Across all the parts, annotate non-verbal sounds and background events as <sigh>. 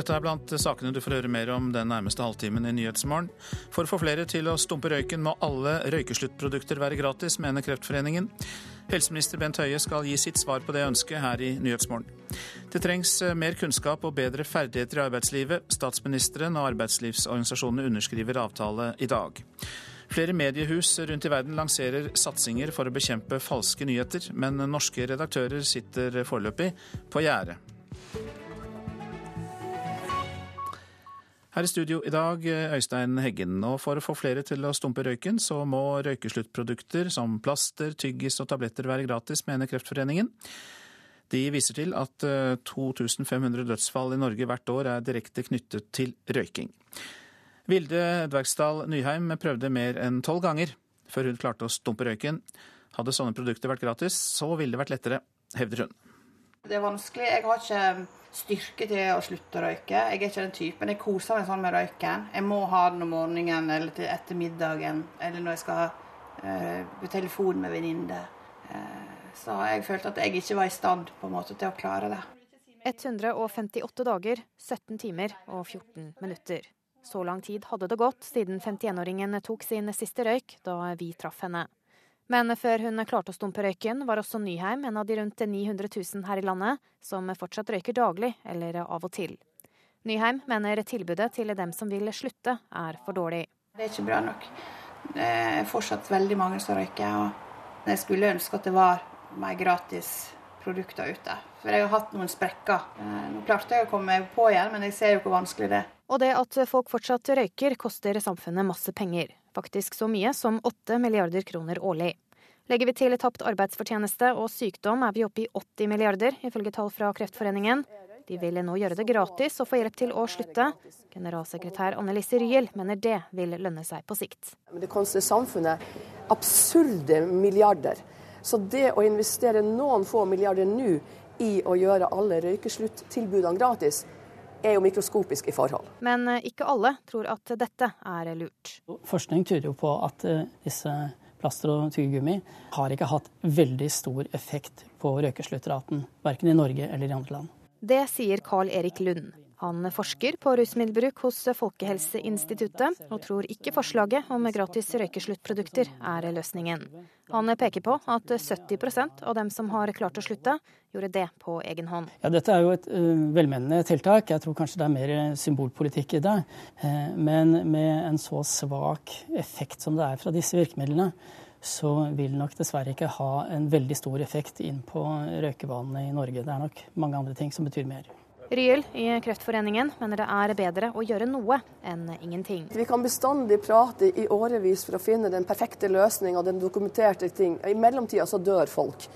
Dette er blant sakene du får høre mer om den nærmeste halvtimen i Nyhetsmorgen. For å få flere til å stumpe røyken må alle røykesluttprodukter være gratis, mener Kreftforeningen. Helseminister Bent Høie skal gi sitt svar på det ønsket her i Nyhetsmorgen. Det trengs mer kunnskap og bedre ferdigheter i arbeidslivet. Statsministeren og arbeidslivsorganisasjonene underskriver avtale i dag. Flere mediehus rundt i verden lanserer satsinger for å bekjempe falske nyheter, men norske redaktører sitter foreløpig på gjerdet. Her i studio i dag, Øystein Heggen. Og for å få flere til å stumpe røyken, så må røykesluttprodukter som plaster, tyggis og tabletter være gratis, mener Kreftforeningen. De viser til at 2500 dødsfall i Norge hvert år er direkte knyttet til røyking. Vilde Dvergsdal Nyheim prøvde mer enn tolv ganger før hun klarte å stumpe røyken. Hadde sånne produkter vært gratis, så ville det vært lettere, hevder hun. Det er vanskelig. Jeg har ikke styrke til å slutte å røyke. Jeg er ikke den typen. Jeg koser meg sånn med røyken. Jeg må ha den om morgenen eller til etter middagen, eller når jeg skal uh, på telefon med venninne. Uh, så jeg følte at jeg ikke var i stand på en måte til å klare det. 158 dager, 17 timer og 14 minutter. Så lang tid hadde det gått siden 51-åringen tok sin siste røyk da vi traff henne. Men før hun klarte å stumpe røyken, var også Nyheim en av de rundt 900 000 her i landet som fortsatt røyker daglig eller av og til. Nyheim mener tilbudet til dem som vil slutte, er for dårlig. Det er ikke bra nok. Det er fortsatt veldig mange som røyker. og Jeg skulle ønske at det var mer gratis produkter ute. For jeg har hatt noen sprekker. Eh, nå klarte jeg å komme meg på igjen, men jeg ser jo hvor vanskelig det er. Og det at folk fortsatt røyker, koster samfunnet masse penger faktisk så mye som 8 milliarder kroner årlig. Legger vi til tapt arbeidsfortjeneste og sykdom, er vi oppe i 80 milliarder, ifølge tall fra Kreftforeningen. De vil nå gjøre det gratis å få hjelp til å slutte. Generalsekretær Annelise Ryel mener det vil lønne seg på sikt. Det koster samfunnet absurde milliarder. Så det å investere noen få milliarder nå i å gjøre alle røykesluttilbudene gratis, er jo mikroskopisk i forhold. Men eh, ikke alle tror at dette er lurt. Forskning tyder jo på at eh, disse plaster og tyggegummi har ikke hatt veldig stor effekt på røykesluttraten, verken i Norge eller i andre land. Det sier Carl Erik Lund. Han forsker på rusmiddelbruk hos Folkehelseinstituttet, og tror ikke forslaget om gratis røykesluttprodukter er løsningen. Han peker på at 70% av dem som har klart å slutte, gjorde det på egen hånd. Ja, Dette er jo et velmenende tiltak. Jeg tror kanskje det er mer symbolpolitikk i det. Uh, men med en så svak effekt som det er fra disse virkemidlene, så vil nok dessverre ikke ha en veldig stor effekt inn på røykevanene i Norge. Det er nok mange andre ting som betyr mer. Ryel i Kreftforeningen mener det er bedre å gjøre noe enn ingenting. Vi kan bestandig prate i årevis for å finne den perfekte løsninga, den dokumenterte ting. I mellomtida så dør folk.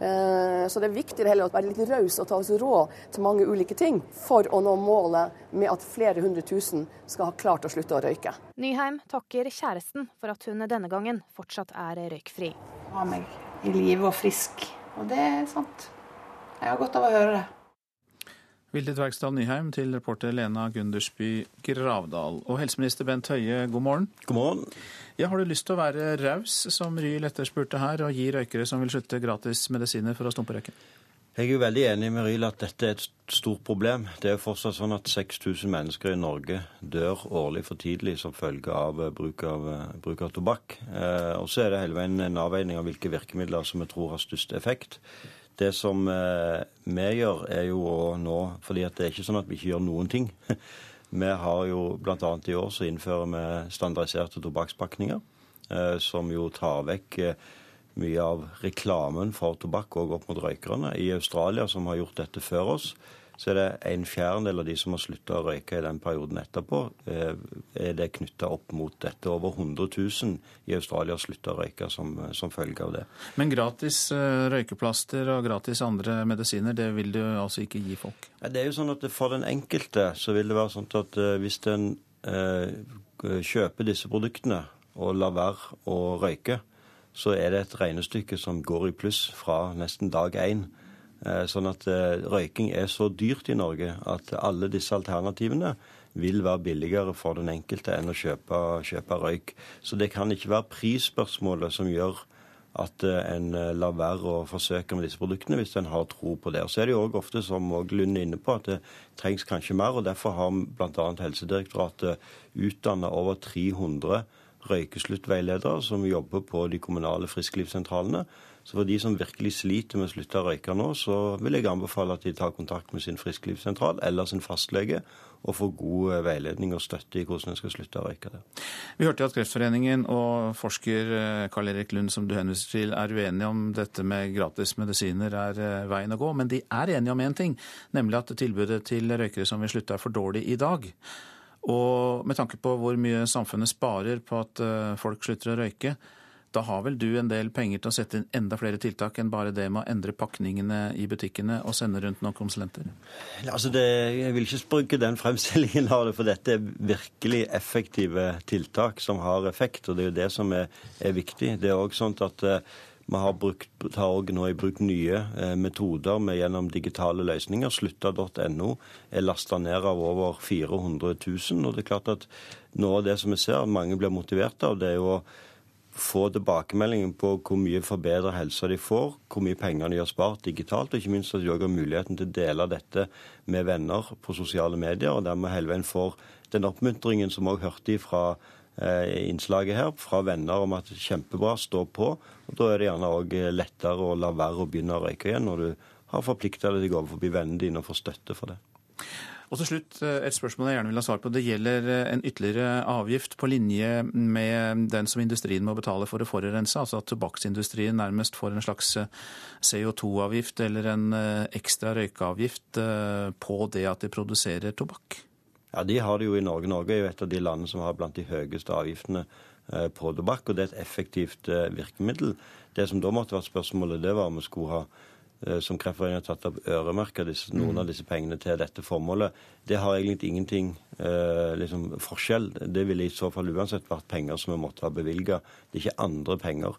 Eh, så det er viktig heller å være litt raus og ta oss råd til mange ulike ting for å nå målet med at flere hundre tusen skal ha klart å slutte å røyke. Nyheim takker kjæresten for at hun denne gangen fortsatt er røykfri. Ha meg i live og frisk. Og det er sant. Jeg har godt av å høre det. Vilde Dvergsdal Nyheim til reporter Lena Gundersby Gravdal. Og helseminister Bent Høie, god morgen. God morgen. Ja, Har du lyst til å være raus, som Ryl etterspurte her, og gi røykere som vil slutte, gratis medisiner for å stumpe røyken? Jeg er jo veldig enig med Ryl at dette er et stort problem. Det er jo fortsatt sånn at 6000 mennesker i Norge dør årlig for tidlig som følge av bruk av, bruk av tobakk. Eh, og så er det hele veien en avveining av hvilke virkemidler som vi tror har størst effekt. Det som eh, vi gjør, er jo å nå fordi det er ikke sånn at vi ikke gjør noen ting. <laughs> Vi har jo bl.a. i år så innfører vi standardiserte tobakkspakninger, eh, som jo tar vekk eh, mye av reklamen for tobakk òg opp mot røykerne. I Australia, som har gjort dette før oss, så er det en fjerdedel av de som har slutta å røyke i den perioden etterpå, eh, er det knytta opp mot dette. Over 100 000 i Australia har slutta å røyke som, som, følge av det. Men gratis eh, røykeplaster og gratis andre medisiner, det vil du altså ikke gi folk? Det er jo sånn at For den enkelte så vil det være sånn at eh, hvis en eh, kjøper disse produktene og lar være å røyke, så er det et regnestykke som går i pluss fra nesten dag én. Eh, sånn at eh, røyking er så dyrt i Norge at alle disse alternativene vil være billigere for den enkelte enn å kjøpe, kjøpe røyk. Så det kan ikke være prisspørsmålet som gjør at en lar være å forsøke med disse produktene hvis en har tro på det. Og Så er det jo ofte, som Lund er inne på, at det trengs kanskje mer. og Derfor har bl.a. Helsedirektoratet utdanna over 300 røykesluttveiledere som jobber på de kommunale frisklivssentralene. Så for de som virkelig sliter med å slutte å røyke nå, så vil jeg anbefale at de tar kontakt med sin frisklivssentral eller sin fastlege og får god eh, veiledning og støtte i hvordan en skal slutte å røyke det. Vi hørte at Kreftforeningen og forsker eh, Karl Erik Lund, som du henviser til, er uenige om dette med gratis medisiner er eh, veien å gå. Men de er enige om én ting, nemlig at tilbudet til røykere som vil slutte, er for dårlig i dag. Og med tanke på hvor mye samfunnet sparer på at folk slutter å røyke, da har vel du en del penger til å sette inn enda flere tiltak enn bare det med å endre pakningene i butikkene og sende rundt noen konsulenter? Altså det, jeg vil ikke bruke den fremstillingen av det, for dette er virkelig effektive tiltak som har effekt. Og det er jo det som er, er viktig. Det er òg sånn at uh, vi har brukt, tar også nå i bruk nye eh, metoder med, gjennom digitale løsninger. Slutta.no er lasta ned av over 400 000. Og det er klart at noe av det som vi ser mange blir motivert av, det er jo få tilbakemeldingen på hvor mye forbedret helse de får, hvor mye penger de har spart digitalt, og ikke minst at de også har muligheten til å dele dette med venner på sosiale medier, og dermed hele veien får den oppmuntringen som vi hørte fra eh, innslaget her, fra venner om at kjempebra, stå på. og Da er det gjerne òg lettere å la være å begynne å røyke igjen, når du har forplikta deg overfor vennene dine og får støtte for det. Og til slutt eh, et spørsmål jeg gjerne vil ha svar på. Det gjelder eh, en ytterligere avgift på linje med den som industrien må betale for å forurense. Altså at tobakksindustrien nærmest får en slags eh, CO2-avgift eller en ekstra røykeavgift på det at de produserer tobakk. Ja, De har det jo i Norge. Norge er jo et av de landene som har blant de høyeste avgiftene på tobakk, og det er et effektivt virkemiddel. Det som da måtte vært spørsmålet, det var om vi skulle ha som Kreftforeningen har tatt opp, øremerka noen av disse pengene til dette formålet. Det har egentlig ingenting eh, liksom, forskjell. Det ville i så fall uansett vært penger som vi måtte ha bevilga. Det er ikke andre penger.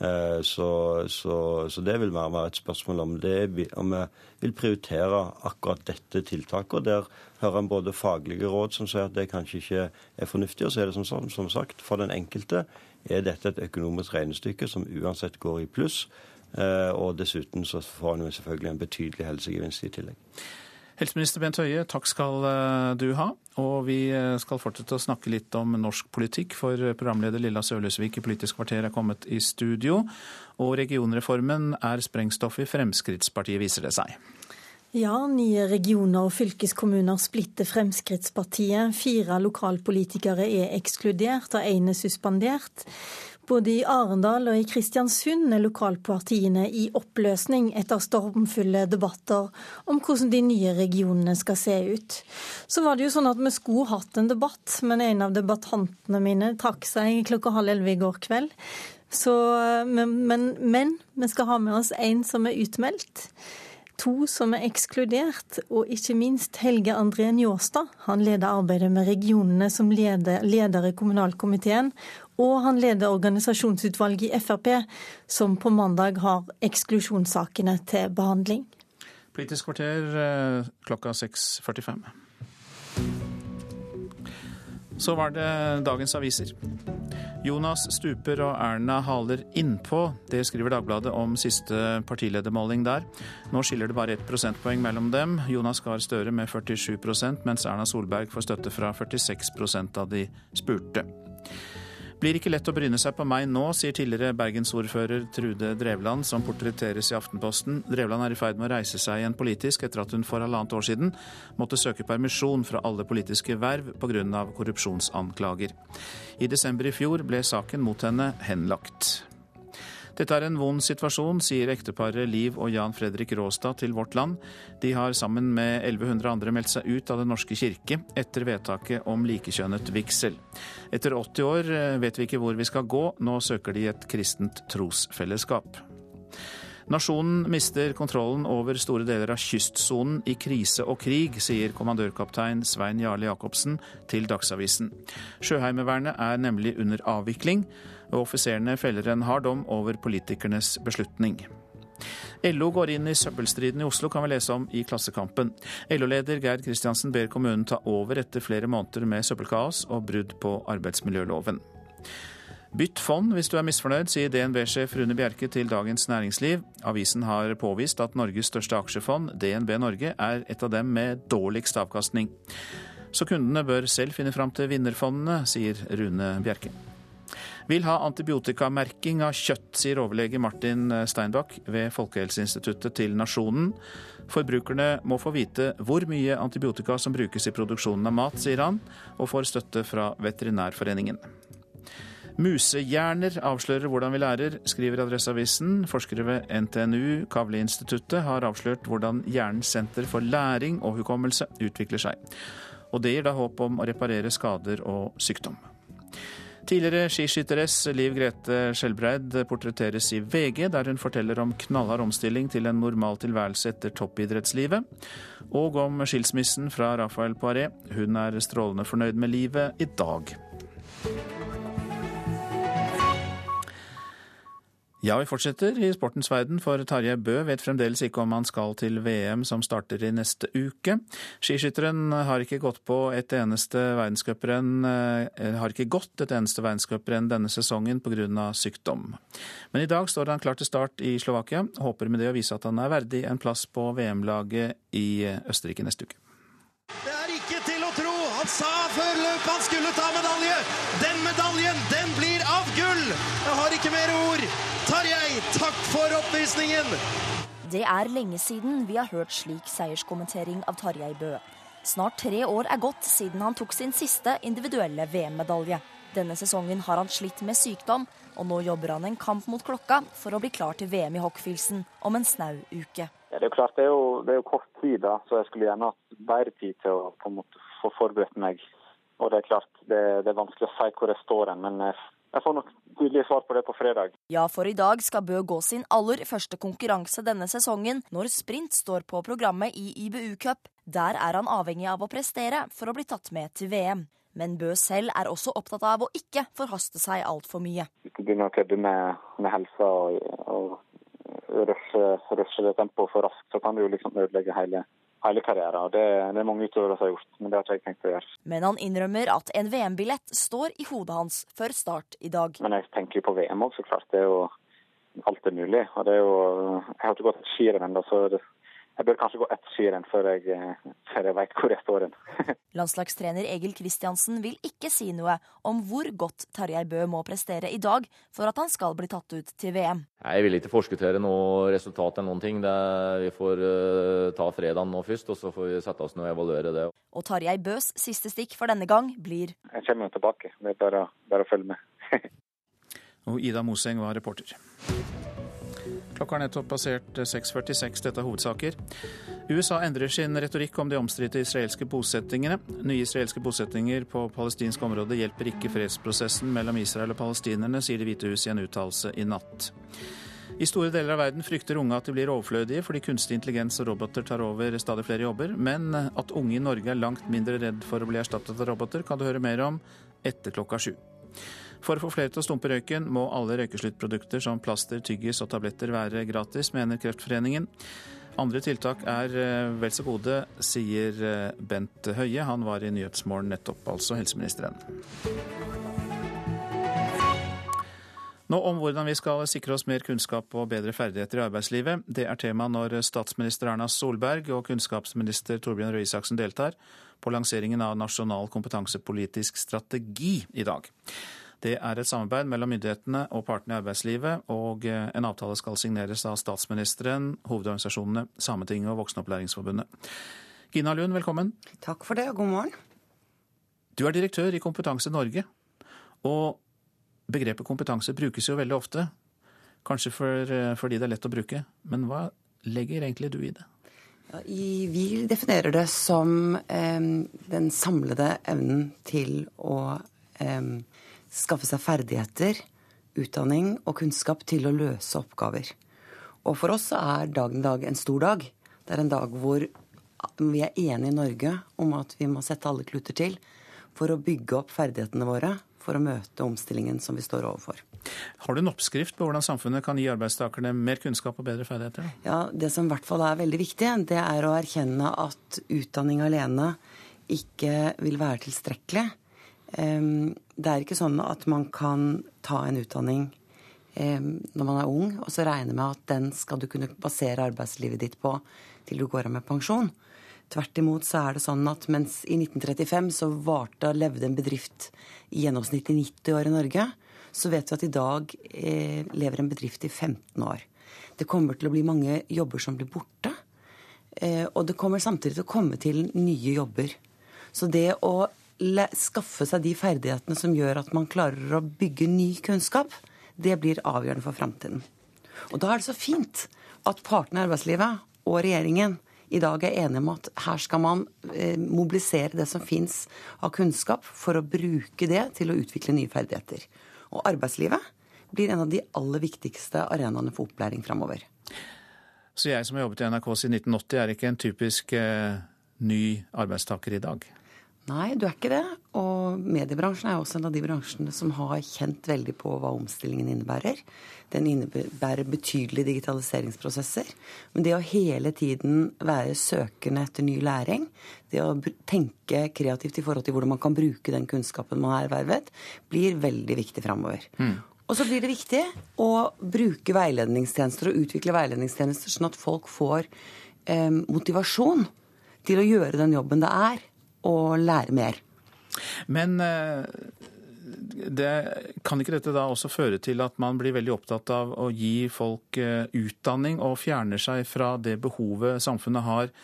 Eh, så, så, så, det vil mer være et spørsmål om, det, om vi vil prioritere akkurat dette tiltaket. og Der hører en både faglige råd som sier at det kanskje ikke er fornuftig, og så er det som, som sagt, for den enkelte er dette et økonomisk regnestykke som uansett går i pluss. Eh, og dessuten så får han jo selvfølgelig en betydelig helsegevinst i tillegg. Helseminister Bent Høie, takk skal eh, du ha. Og vi eh, skal fortsette å snakke litt om norsk politikk, for programleder Lilla Sølhusvik i Politisk kvarter er kommet i studio. Og regionreformen er sprengstoff i Fremskrittspartiet, viser det seg. Ja, nye regioner og fylkeskommuner splitter Fremskrittspartiet. Fire lokalpolitikere er ekskludert, og én er suspendert. Både i Arendal og i Kristiansund er lokalpartiene i oppløsning etter stormfulle debatter om hvordan de nye regionene skal se ut. Så var det jo sånn at vi skulle hatt en debatt, men en av debattantene mine trakk seg klokka halv elleve i går kveld. Så, men, men, men vi skal ha med oss en som er utmeldt to som er ekskludert, og ikke minst Helge André Njåstad. Han leder arbeidet med regionene som leder, leder i kommunalkomiteen, og han leder organisasjonsutvalget i Frp, som på mandag har eksklusjonssakene til behandling. Politisk kvarter eh, klokka 6.45. Så var det dagens aviser. Jonas stuper og Erna haler innpå. Det skriver Dagbladet om siste partiledermåling der. Nå skiller det bare ett prosentpoeng mellom dem. Jonas Gahr Støre med 47% mens Erna Solberg får støtte fra 46% av de spurte. Blir ikke lett å bryne seg på meg nå, sier tidligere bergensordfører Trude Drevland, som portretteres i Aftenposten. Drevland er i ferd med å reise seg igjen politisk etter at hun for halvannet år siden måtte søke permisjon fra alle politiske verv pga. korrupsjonsanklager. I desember i fjor ble saken mot henne henlagt. Dette er en vond situasjon, sier ekteparet Liv og Jan Fredrik Råstad til Vårt Land. De har sammen med 1100 andre meldt seg ut av Den norske kirke etter vedtaket om likekjønnet vigsel. Etter 80 år eh, vet vi ikke hvor vi skal gå, nå søker de et kristent trosfellesskap. Nasjonen mister kontrollen over store deler av kystsonen i krise og krig, sier kommandørkaptein Svein Jarle Jacobsen til Dagsavisen. Sjøheimevernet er nemlig under avvikling og offiserene feller en hard dom over politikernes beslutning. LO går inn i søppelstriden i Oslo, kan vi lese om i Klassekampen. LO-leder Geir Kristiansen ber kommunen ta over etter flere måneder med søppelkaos og brudd på arbeidsmiljøloven. Bytt fond hvis du er misfornøyd, sier DNB-sjef Rune Bjerke til Dagens Næringsliv. Avisen har påvist at Norges største aksjefond, DNB Norge, er et av dem med dårligst avkastning. Så kundene bør selv finne fram til vinnerfondene, sier Rune Bjerke. Vil ha antibiotikamerking av kjøtt, sier overlege Martin Steinbach ved Folkehelseinstituttet til Nasjonen. Forbrukerne må få vite hvor mye antibiotika som brukes i produksjonen av mat, sier han, og får støtte fra Veterinærforeningen. Musehjerner avslører hvordan vi lærer, skriver Adresseavisen. Forskere ved NTNU Kavli-instituttet har avslørt hvordan hjernens senter for læring og hukommelse utvikler seg. Og det gir da håp om å reparere skader og sykdom. Tidligere skiskytteress Liv Grete Skjelbreid portretteres i VG, der hun forteller om knallhard omstilling til en normal tilværelse etter toppidrettslivet, og om skilsmissen fra Rafael Poiré. Hun er strålende fornøyd med livet i dag. Ja, vi fortsetter i sportens verden, for Tarjei Bø vet fremdeles ikke om han skal til VM som starter i neste uke. Skiskytteren har ikke gått på et eneste verdenscuprenn eh, har ikke gått et eneste verdenscuprenn denne sesongen pga. sykdom. Men i dag står han klar til start i Slovakia. Håper med det å vise at han er verdig en plass på VM-laget i Østerrike neste uke. For! Det er lenge siden vi har hørt slik seierskommentering av Tarjei Bø. Snart tre år er gått siden han tok sin siste individuelle VM-medalje. Denne sesongen har han slitt med sykdom, og nå jobber han en kamp mot klokka for å bli klar til VM i Hockfilsen om en snau uke. Ja, det er jo klart, det er jo, det er jo kort tid, da, så jeg skulle gjerne hatt bedre tid til å på en måte få forberedt meg. Og det er klart, det, det er vanskelig å si hvor jeg står hen, men jeg får nok tydelig svar på det på fredag. Ja, for i dag skal Bø gå sin aller første konkurranse denne sesongen, når sprint står på programmet i IBU Cup. Der er han avhengig av å prestere for å bli tatt med til VM. Men Bø selv er også opptatt av å ikke forhaste seg altfor mye. Hvis du begynner å kødde med, med helsa og, og rushe, rushe det tempoet for raskt, så kan du jo liksom ødelegge hele hele karrieren. det, det, er mange utøvere som har gjort, men det har ikke jeg tenkt å gjøre. Men han innrømmer at en VM-billett står i hodet hans før start i dag. Men jeg tenker jo på VM òg, så klart. Det er jo alt er mulig. Og det er jo Jeg har ikke gått skirenn ennå, så det, jeg bør kanskje gå ett skirenn før jeg, før jeg vet hvor jeg står hen. <laughs> Landslagstrener Egil Kristiansen vil ikke si noe om hvor godt Tarjei Bø må prestere i dag for at han skal bli tatt ut til VM. Jeg vil ikke forskuttere noe resultat eller noen ting. Er, vi får uh, ta fredagen nå først, og så får vi sette oss ned og evaluere det. Og Tarjei Bøs siste stikk for denne gang blir Jeg kommer jo tilbake. Det er bare, bare å følge med. <laughs> og Ida Moseng var reporter. Klokka har nettopp passert 6.46. Dette er hovedsaker. USA endrer sin retorikk om de omstridte israelske bosettingene. Nye israelske bosettinger på palestinsk område hjelper ikke fredsprosessen mellom Israel og palestinerne, sier Det hvite hus i en uttalelse i natt. I store deler av verden frykter unge at de blir overflødige fordi kunstig intelligens og roboter tar over stadig flere jobber, men at unge i Norge er langt mindre redd for å bli erstattet av roboter, kan du høre mer om etter klokka sju. For å få flere til å stumpe røyken, må alle røykesluttprodukter som plaster, tyggis og tabletter være gratis, mener Kreftforeningen. Andre tiltak er eh, vel så gode, sier eh, Bent Høie. Han var i Nyhetsmorgen nettopp, altså helseministeren. Nå om hvordan vi skal sikre oss mer kunnskap og bedre ferdigheter i arbeidslivet. Det er tema når statsminister Erna Solberg og kunnskapsminister Torbjørn Røe Isaksen deltar på lanseringen av Nasjonal kompetansepolitisk strategi i dag. Det er et samarbeid mellom myndighetene og partene i arbeidslivet, og eh, en avtale skal signeres av statsministeren, hovedorganisasjonene, Sametinget og Voksenopplæringsforbundet. Gina Lund, velkommen. Takk for det, og god morgen. Du er direktør i Kompetanse Norge, og begrepet kompetanse brukes jo veldig ofte. Kanskje for, eh, fordi det er lett å bruke, men hva legger egentlig du i det? Ja, vi definerer det som eh, den samlede evnen til å eh, skaffe seg ferdigheter, utdanning og kunnskap til å løse oppgaver. Og for oss er dagen dag en stor dag. Det er en dag hvor vi er enige i Norge om at vi må sette alle kluter til for å bygge opp ferdighetene våre for å møte omstillingen som vi står overfor. Har du en oppskrift på hvordan samfunnet kan gi arbeidstakerne mer kunnskap og bedre ferdigheter? Ja, Det som i hvert fall er veldig viktig, det er å erkjenne at utdanning alene ikke vil være tilstrekkelig. Det er ikke sånn at man kan ta en utdanning når man er ung, og så regne med at den skal du kunne basere arbeidslivet ditt på til du går av med pensjon. Tvert imot så er det sånn at mens i 1935 så varte og levde en bedrift i gjennomsnitt i 90 år i Norge, så vet vi at i dag eh, lever en bedrift i 15 år. Det kommer til å bli mange jobber som blir borte. Eh, og det kommer samtidig til å komme til nye jobber. Så det å skaffe seg de ferdighetene som gjør at man klarer å bygge ny kunnskap, det blir avgjørende for framtiden. Og da er det så fint at partene i arbeidslivet og regjeringen i dag er enige om at her skal man eh, mobilisere det som fins av kunnskap, for å bruke det til å utvikle nye ferdigheter. Og arbeidslivet blir en av de aller viktigste arenaene for opplæring framover. Så jeg som har jobbet i NRK siden 1980, er ikke en typisk eh, ny arbeidstaker i dag? Nei, du er ikke det. Og mediebransjen er også en av de bransjene som har kjent veldig på hva omstillingen innebærer. Den innebærer betydelige digitaliseringsprosesser. Men det å hele tiden være søkende etter ny læring, det å tenke kreativt i forhold til hvordan man kan bruke den kunnskapen man har ervervet, blir veldig viktig framover. Mm. Og så blir det viktig å bruke veiledningstjenester og utvikle veiledningstjenester sånn at folk får eh, motivasjon til å gjøre den jobben det er og lære mer. Men eh, det, kan ikke dette da også føre til at man blir veldig opptatt av å gi folk eh, utdanning, og fjerner seg fra det behovet samfunnet har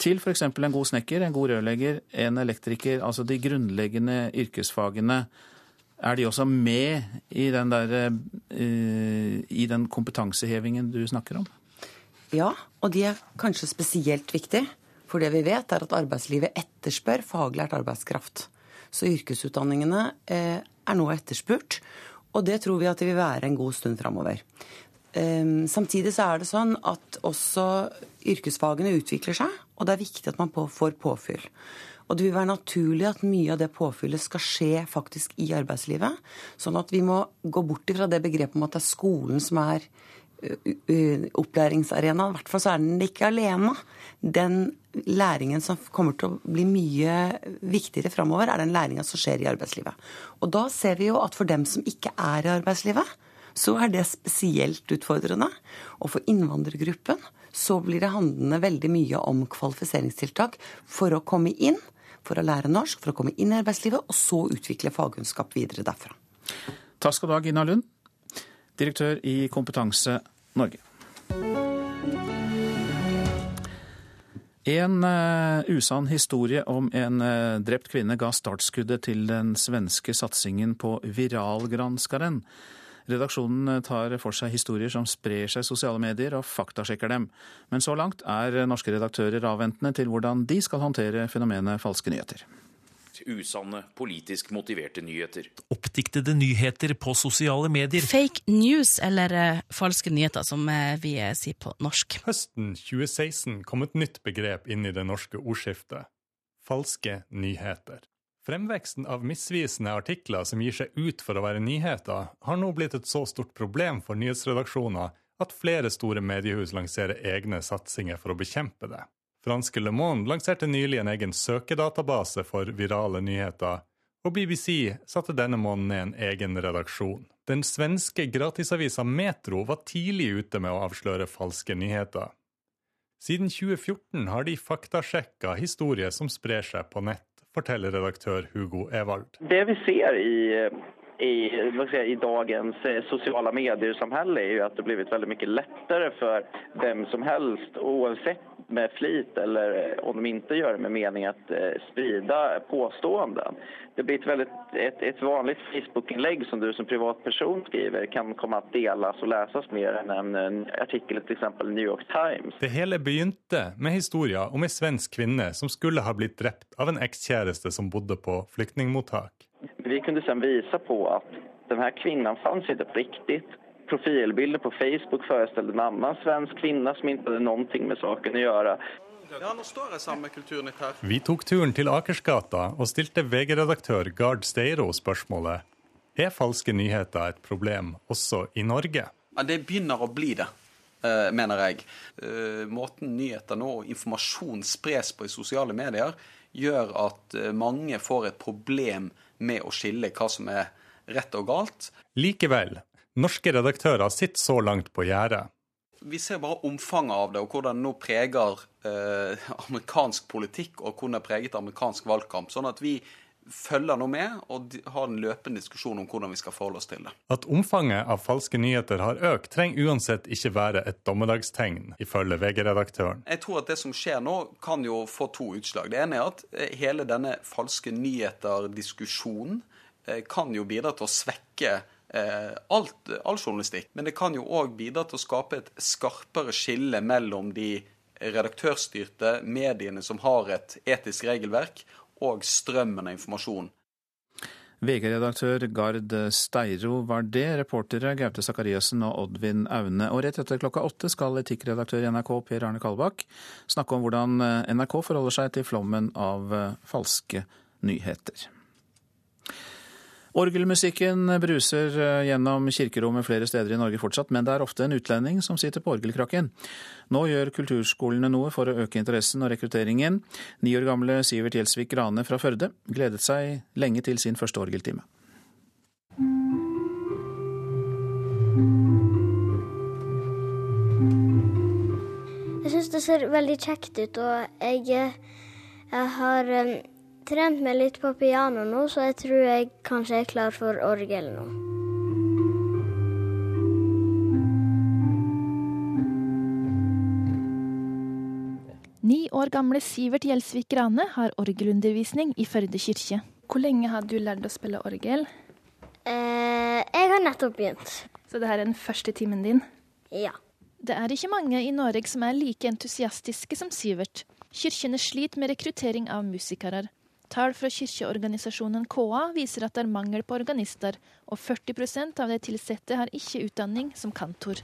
til f.eks. en god snekker, en god rørlegger, en elektriker, altså de grunnleggende yrkesfagene. Er de også med i den, der, uh, i den kompetansehevingen du snakker om? Ja, og de er kanskje spesielt viktige. For det vi vet, er at arbeidslivet etterspør faglært arbeidskraft. Så yrkesutdanningene eh, er nå etterspurt, og det tror vi at det vil være en god stund framover. Eh, samtidig så er det sånn at også yrkesfagene utvikler seg, og det er viktig at man får påfyll. Og det vil være naturlig at mye av det påfyllet skal skje faktisk i arbeidslivet. Sånn at vi må gå bort ifra det begrepet om at det er skolen som er opplæringsarenaen. I hvert fall så er den ikke alene. Den læringen som kommer til å bli mye viktigere framover, er den læringa som skjer i arbeidslivet. Og da ser vi jo at for dem som ikke er i arbeidslivet, så er det spesielt utfordrende. Og for innvandrergruppen så blir det handlende veldig mye om kvalifiseringstiltak for å komme inn, for å lære norsk, for å komme inn i arbeidslivet, og så utvikle fagkunnskap videre derfra. Takk skal du ha, Gina Lund, direktør i Kompetanse Norge. En uh, usann historie om en uh, drept kvinne ga startskuddet til den svenske satsingen på Viralgranskaren. Redaksjonen eh, tar for seg historier som sprer seg i sosiale medier, og faktasjekker dem. Men så langt er norske redaktører avventende til hvordan de skal håndtere fenomenet falske nyheter usanne, politisk motiverte nyheter. Oppdiktede nyheter på sosiale medier. Fake news, eller uh, falske nyheter, som uh, vi uh, sier på norsk. Høsten 2016 kom et nytt begrep inn i det norske ordskiftet. Falske nyheter. Fremveksten av misvisende artikler som gir seg ut for å være nyheter, har nå blitt et så stort problem for nyhetsredaksjoner at flere store mediehus lanserer egne satsinger for å bekjempe det. Franske Le Monde lanserte nylig en egen søkedatabase for virale nyheter, og BBC satte denne måneden ned en egen redaksjon. Den svenske gratisavisa Metro var tidlig ute med å avsløre falske nyheter. Siden 2014 har de faktasjekka historier som sprer seg på nett, forteller redaktør Hugo Evald. Det vi ser i i, säga, i dagens sosiale sociala medier-samhälle är ju att det blivit väldigt mycket lättare för vem som helst oavsett med flit eller eh, om de inte gör det med mening att eh, sprida påståenden. Det blir ett, väldigt, ett, ett vanligt Facebook-inlägg som du som privatperson skriver kan komma att delas och läsas mer än en, en artikkel i till exempel New York Times. Det hele begynte med historien om en svensk kvinne som skulle ha blitt drept av en ekskjæreste som bodde på flyktningmottak. Vi kunde sen visa på att den här kvinnan fanns inte på riktigt. Profilbilden på Facebook föreställde en annan svensk kvinne som ikke hadde noe med saken att göra. Vi tok turen til Akersgata og stilte VG-redaktør Gard Steiro spørsmålet er falske nyheter et problem også i Norge. Ja, det begynner å bli det, eh, mener jeg. Eh, måten nyheter nå og informasjon spres på i sosiale medier, gjør at eh, mange får et problem med å skille hva som er rett og galt. Likevel, norske redaktører sitter så langt på gjerdet. Vi ser bare omfanget av det, og hvordan det nå preger eh, amerikansk politikk og hvordan det har preget amerikansk valgkamp. Sånn at vi følger nå med og har en løpende diskusjon om hvordan vi skal forholde oss til det. At omfanget av falske nyheter har økt, trenger uansett ikke være et dommedagstegn, ifølge VG-redaktøren. Jeg tror at det som skjer nå, kan jo få to utslag. Det ene er at eh, hele denne falske nyheter-diskusjonen eh, kan jo bidra til å svekke alt, all journalistikk. Men det kan jo òg bidra til å skape et skarpere skille mellom de redaktørstyrte mediene som har et etisk regelverk, og strømmen av informasjon. VG-redaktør Gard Steiro var det, reportere Gaute Sakariassen og Oddvin Aune. Og rett etter klokka åtte skal etikkredaktør i NRK Per Arne Kalbakk snakke om hvordan NRK forholder seg til flommen av falske nyheter. Orgelmusikken bruser eh, gjennom kirkerommet flere steder i Norge fortsatt, men det er ofte en utlending som sitter på orgelkrakken. Nå gjør kulturskolene noe for å øke interessen og rekrutteringen. Ni år gamle Sivert Gjelsvik Grane fra Førde gledet seg lenge til sin første orgeltime. Jeg syns det ser veldig kjekt ut, og jeg, jeg har eh, trent meg litt på piano nå, så jeg tror jeg kanskje er klar for orgel nå. Ni år gamle Sivert Gjelsvik Grane har orgelundervisning i Førde kirke. Hvor lenge har du lært å spille orgel? Eh, jeg har nettopp begynt. Så det her er den første timen din? Ja. Det er ikke mange i Norge som er like entusiastiske som Sivert. Kirkene sliter med rekruttering av musikere. Tall fra kirkeorganisasjonen KA viser at det er mangel på organister, og 40% av de ansatte har ikke utdanning som kantor.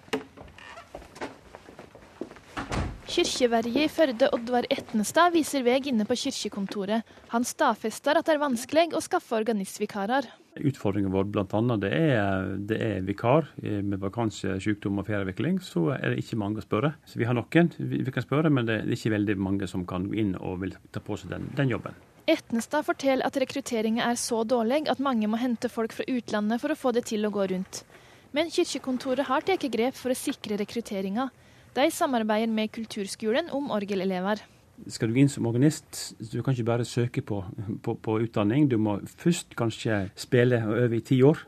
Kirkeverget i Førde, Oddvar Etnestad, viser vei inne på kirkekontoret. Han stadfester at det er vanskelig å skaffe organistvikarer. Utfordringen vår bl.a. Det, er, det er vikar med vakanse, sykdom og ferieavvikling. Så er det ikke mange å spørre. Så Vi har noen vi kan spørre, men det er ikke veldig mange som kan gå inn og vil ta på seg den, den jobben. Etnestad forteller at rekrutteringen er så dårlig at mange må hente folk fra utlandet for å få det til å gå rundt. Men kirkekontoret har tatt grep for å sikre rekrutteringa. De samarbeider med kulturskolen om orgelelever. Skal du inn som organist, du kan ikke bare søke på, på, på utdanning. Du må først kanskje spille og øve i ti år.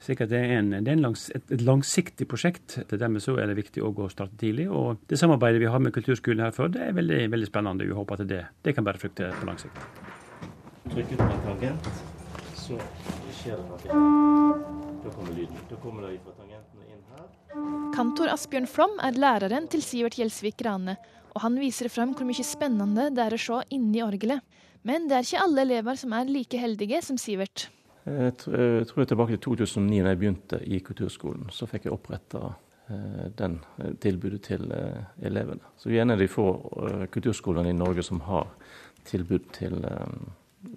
Så det er, en, det er en langs, et, et, langsiktig prosjekt. Til dermed så er det viktig å gå starte tidlig. Og det samarbeidet vi har med kulturskolen her før, det er veldig, veldig spennende. Vi håper at det, det kan bare frukte på lang sikt. Trykk på med tangent, så skjer det noe. Da kommer lyden. Da kommer det fra tangentene inn her. Kantor Asbjørn Flom er læreren til Sivert Gjelsvik Rane, og han viser frem hvor mye spennende det er å se inni orgelet. Men det er ikke alle elever som er like heldige som Sivert. Jeg tror jeg tilbake til 2009 da jeg begynte i kulturskolen. Så fikk jeg oppretta den tilbudet til elevene. Så vi er en av de få kulturskolene i Norge som har tilbud til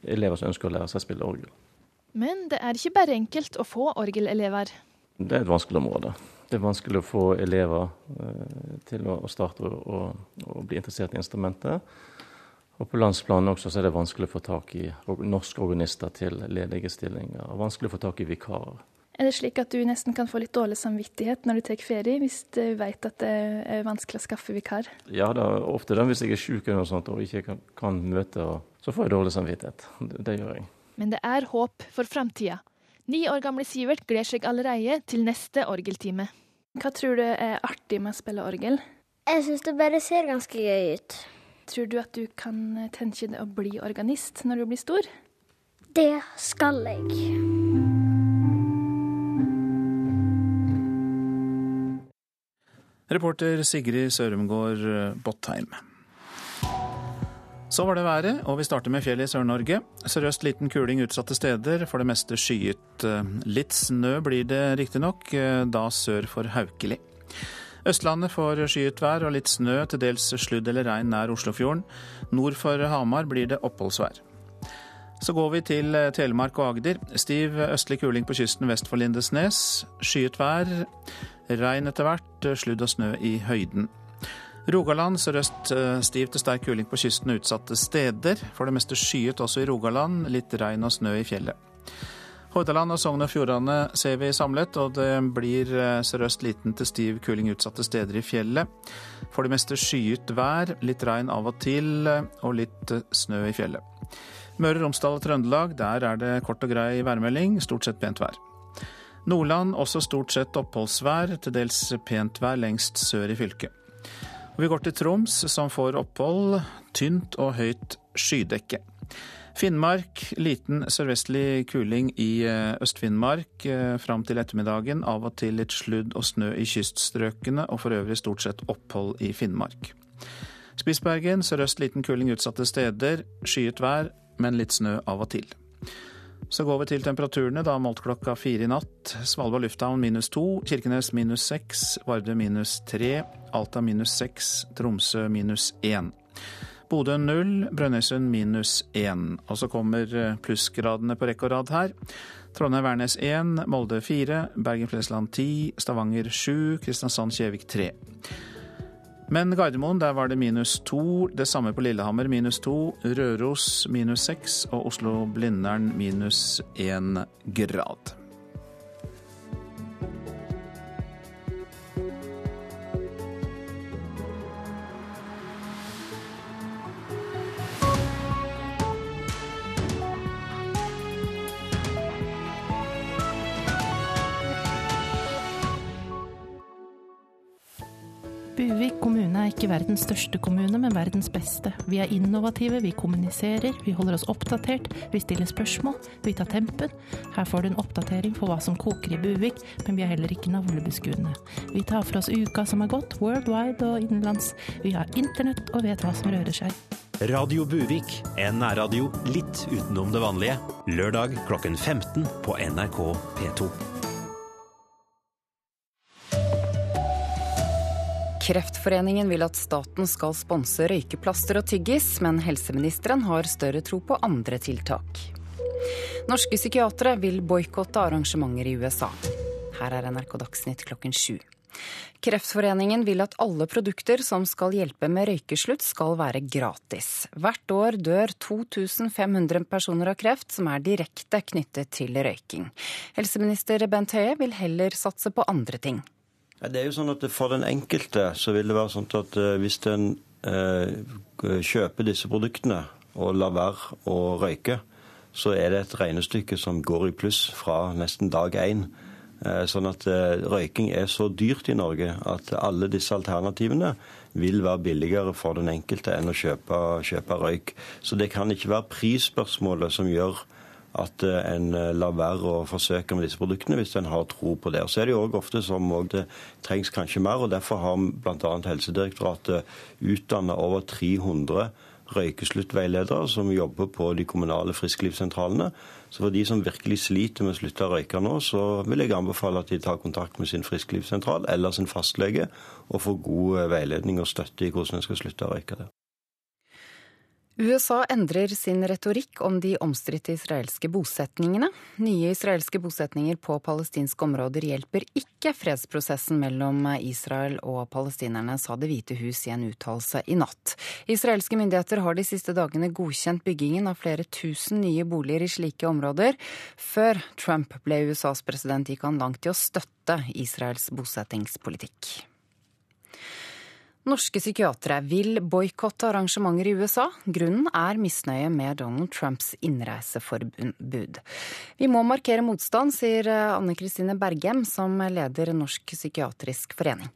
elever som ønsker å lære seg å spille orgel. Men det er ikke bare enkelt å få orgelelever. Det er et vanskelig område. Det er vanskelig å få elever eh, til å starte å bli interessert i instrumentet. Og på landsplanen også så er det vanskelig å få tak i norske organister til ledige stillinger. Og vanskelig å få tak i vikarer. Er det slik at du nesten kan få litt dårlig samvittighet når du tar ferie, hvis du vet at det er vanskelig å skaffe vikar? Ja, det er ofte det. Hvis jeg er syk eller noe sånt og ikke kan, kan møte, så får jeg dårlig samvittighet. Det, det gjør jeg. Men det er håp for framtida. Ni år gamle Sivert gleder seg allerede til neste orgeltime. Hva tror du er artig med å spille orgel? Jeg syns det bare ser ganske gøy ut. Tror du at du kan tenke deg å bli organist når du blir stor? Det skal jeg. Reporter Sigrid Sørumgård Bottheim. Så var det været, og vi starter med fjellet i Sør-Norge. Sørøst liten kuling utsatte steder, for det meste skyet. Litt snø blir det riktignok, da sør for Haukeli. Østlandet får skyet vær og litt snø, til dels sludd eller regn nær Oslofjorden. Nord for Hamar blir det oppholdsvær. Så går vi til Telemark og Agder. Stiv østlig kuling på kysten vest for Lindesnes. Skyet vær. Regn etter hvert, sludd og snø i høyden. Rogaland sørøst stiv til sterk kuling på kysten utsatte steder. For det meste skyet også i Rogaland, litt regn og snø i fjellet. Hordaland og Sogn og Fjordane ser vi samlet, og det blir eh, sørøst liten til stiv kuling utsatte steder i fjellet. For det meste skyet vær, litt regn av og til eh, og litt eh, snø i fjellet. Møre og Romsdal og Trøndelag, der er det kort og grei værmelding, stort sett pent vær. Nordland også stort sett oppholdsvær, til dels pent vær lengst sør i fylket. Vi går til Troms, som får opphold, tynt og høyt skydekke. Finnmark liten sørvestlig kuling i eh, Øst-Finnmark eh, fram til ettermiddagen. Av og til litt sludd og snø i kyststrøkene, og for øvrig stort sett opphold i Finnmark. Spitsbergen sørøst liten kuling utsatte steder. Skyet vær, men litt snø av og til. Så går vi til temperaturene, da målt klokka fire i natt. Svalbard lufthavn minus to, Kirkenes minus seks, Vardø minus tre, Alta minus seks, Tromsø minus én. Bodø null, Brønnøysund minus én. Og så kommer eh, plussgradene på rekke og rad her. Trondheim-Værnes 1, Molde 4, Bergen-Flesland 10, Stavanger 7, Kristiansand-Kjevik 3. Men Gardermoen, der var det minus to. Det samme på Lillehammer, minus to. Røros minus seks. Og Oslo-Blindern minus én grad. Buvik kommune er ikke verdens største kommune, men verdens beste. Vi er innovative, vi kommuniserer, vi holder oss oppdatert, vi stiller spørsmål, vi tar tempen. Her får du en oppdatering for hva som koker i Buvik, men vi er heller ikke navlebeskuende. Vi tar for oss uka som har gått, worldwide og innenlands. Vi har internett og vet hva som rører seg. Radio Buvik, en nærradio litt utenom det vanlige. Lørdag klokken 15 på NRK P2. Kreftforeningen vil at staten skal sponse røykeplaster og tyggis, men helseministeren har større tro på andre tiltak. Norske psykiatere vil boikotte arrangementer i USA. Her er NRK Dagsnytt klokken sju. Kreftforeningen vil at alle produkter som skal hjelpe med røykeslutt, skal være gratis. Hvert år dør 2500 personer av kreft som er direkte knyttet til røyking. Helseminister Bent Høie vil heller satse på andre ting. Det er jo sånn at For den enkelte så vil det være sånn at eh, hvis en eh, kjøper disse produktene og lar være å røyke, så er det et regnestykke som går i pluss fra nesten dag én. Eh, sånn at røyking er så dyrt i Norge at alle disse alternativene vil være billigere for den enkelte enn å kjøpe, kjøpe røyk. Så det kan ikke være prisspørsmålet som gjør at eh, en eh, lar være å forsøke med disse produktene hvis en har tro på det. Og Så er det jo også ofte som det trengs kanskje mer, og derfor har bl.a. Helsedirektoratet utdanna over 300 røykesluttveiledere som jobber på de kommunale frisklivssentralene. Så for de som virkelig sliter med å slutte å røyke nå, så vil jeg anbefale at de tar kontakt med sin frisklivssentral eller sin fastlege og får god eh, veiledning og støtte i hvordan en skal slutte å røyke det. USA endrer sin retorikk om de omstridte israelske bosetningene. Nye israelske bosetninger på palestinske områder hjelper ikke fredsprosessen mellom Israel og palestinerne, sa Det hvite hus i en uttalelse i natt. Israelske myndigheter har de siste dagene godkjent byggingen av flere tusen nye boliger i slike områder. Før Trump ble USAs president, gikk han langt i å støtte Israels bosettingspolitikk. Norske psykiatere vil boikotte arrangementer i USA. Grunnen er misnøye med Donald Trumps innreiseforbud. Vi må markere motstand, sier Anne Kristine Bergem, som leder Norsk psykiatrisk forening.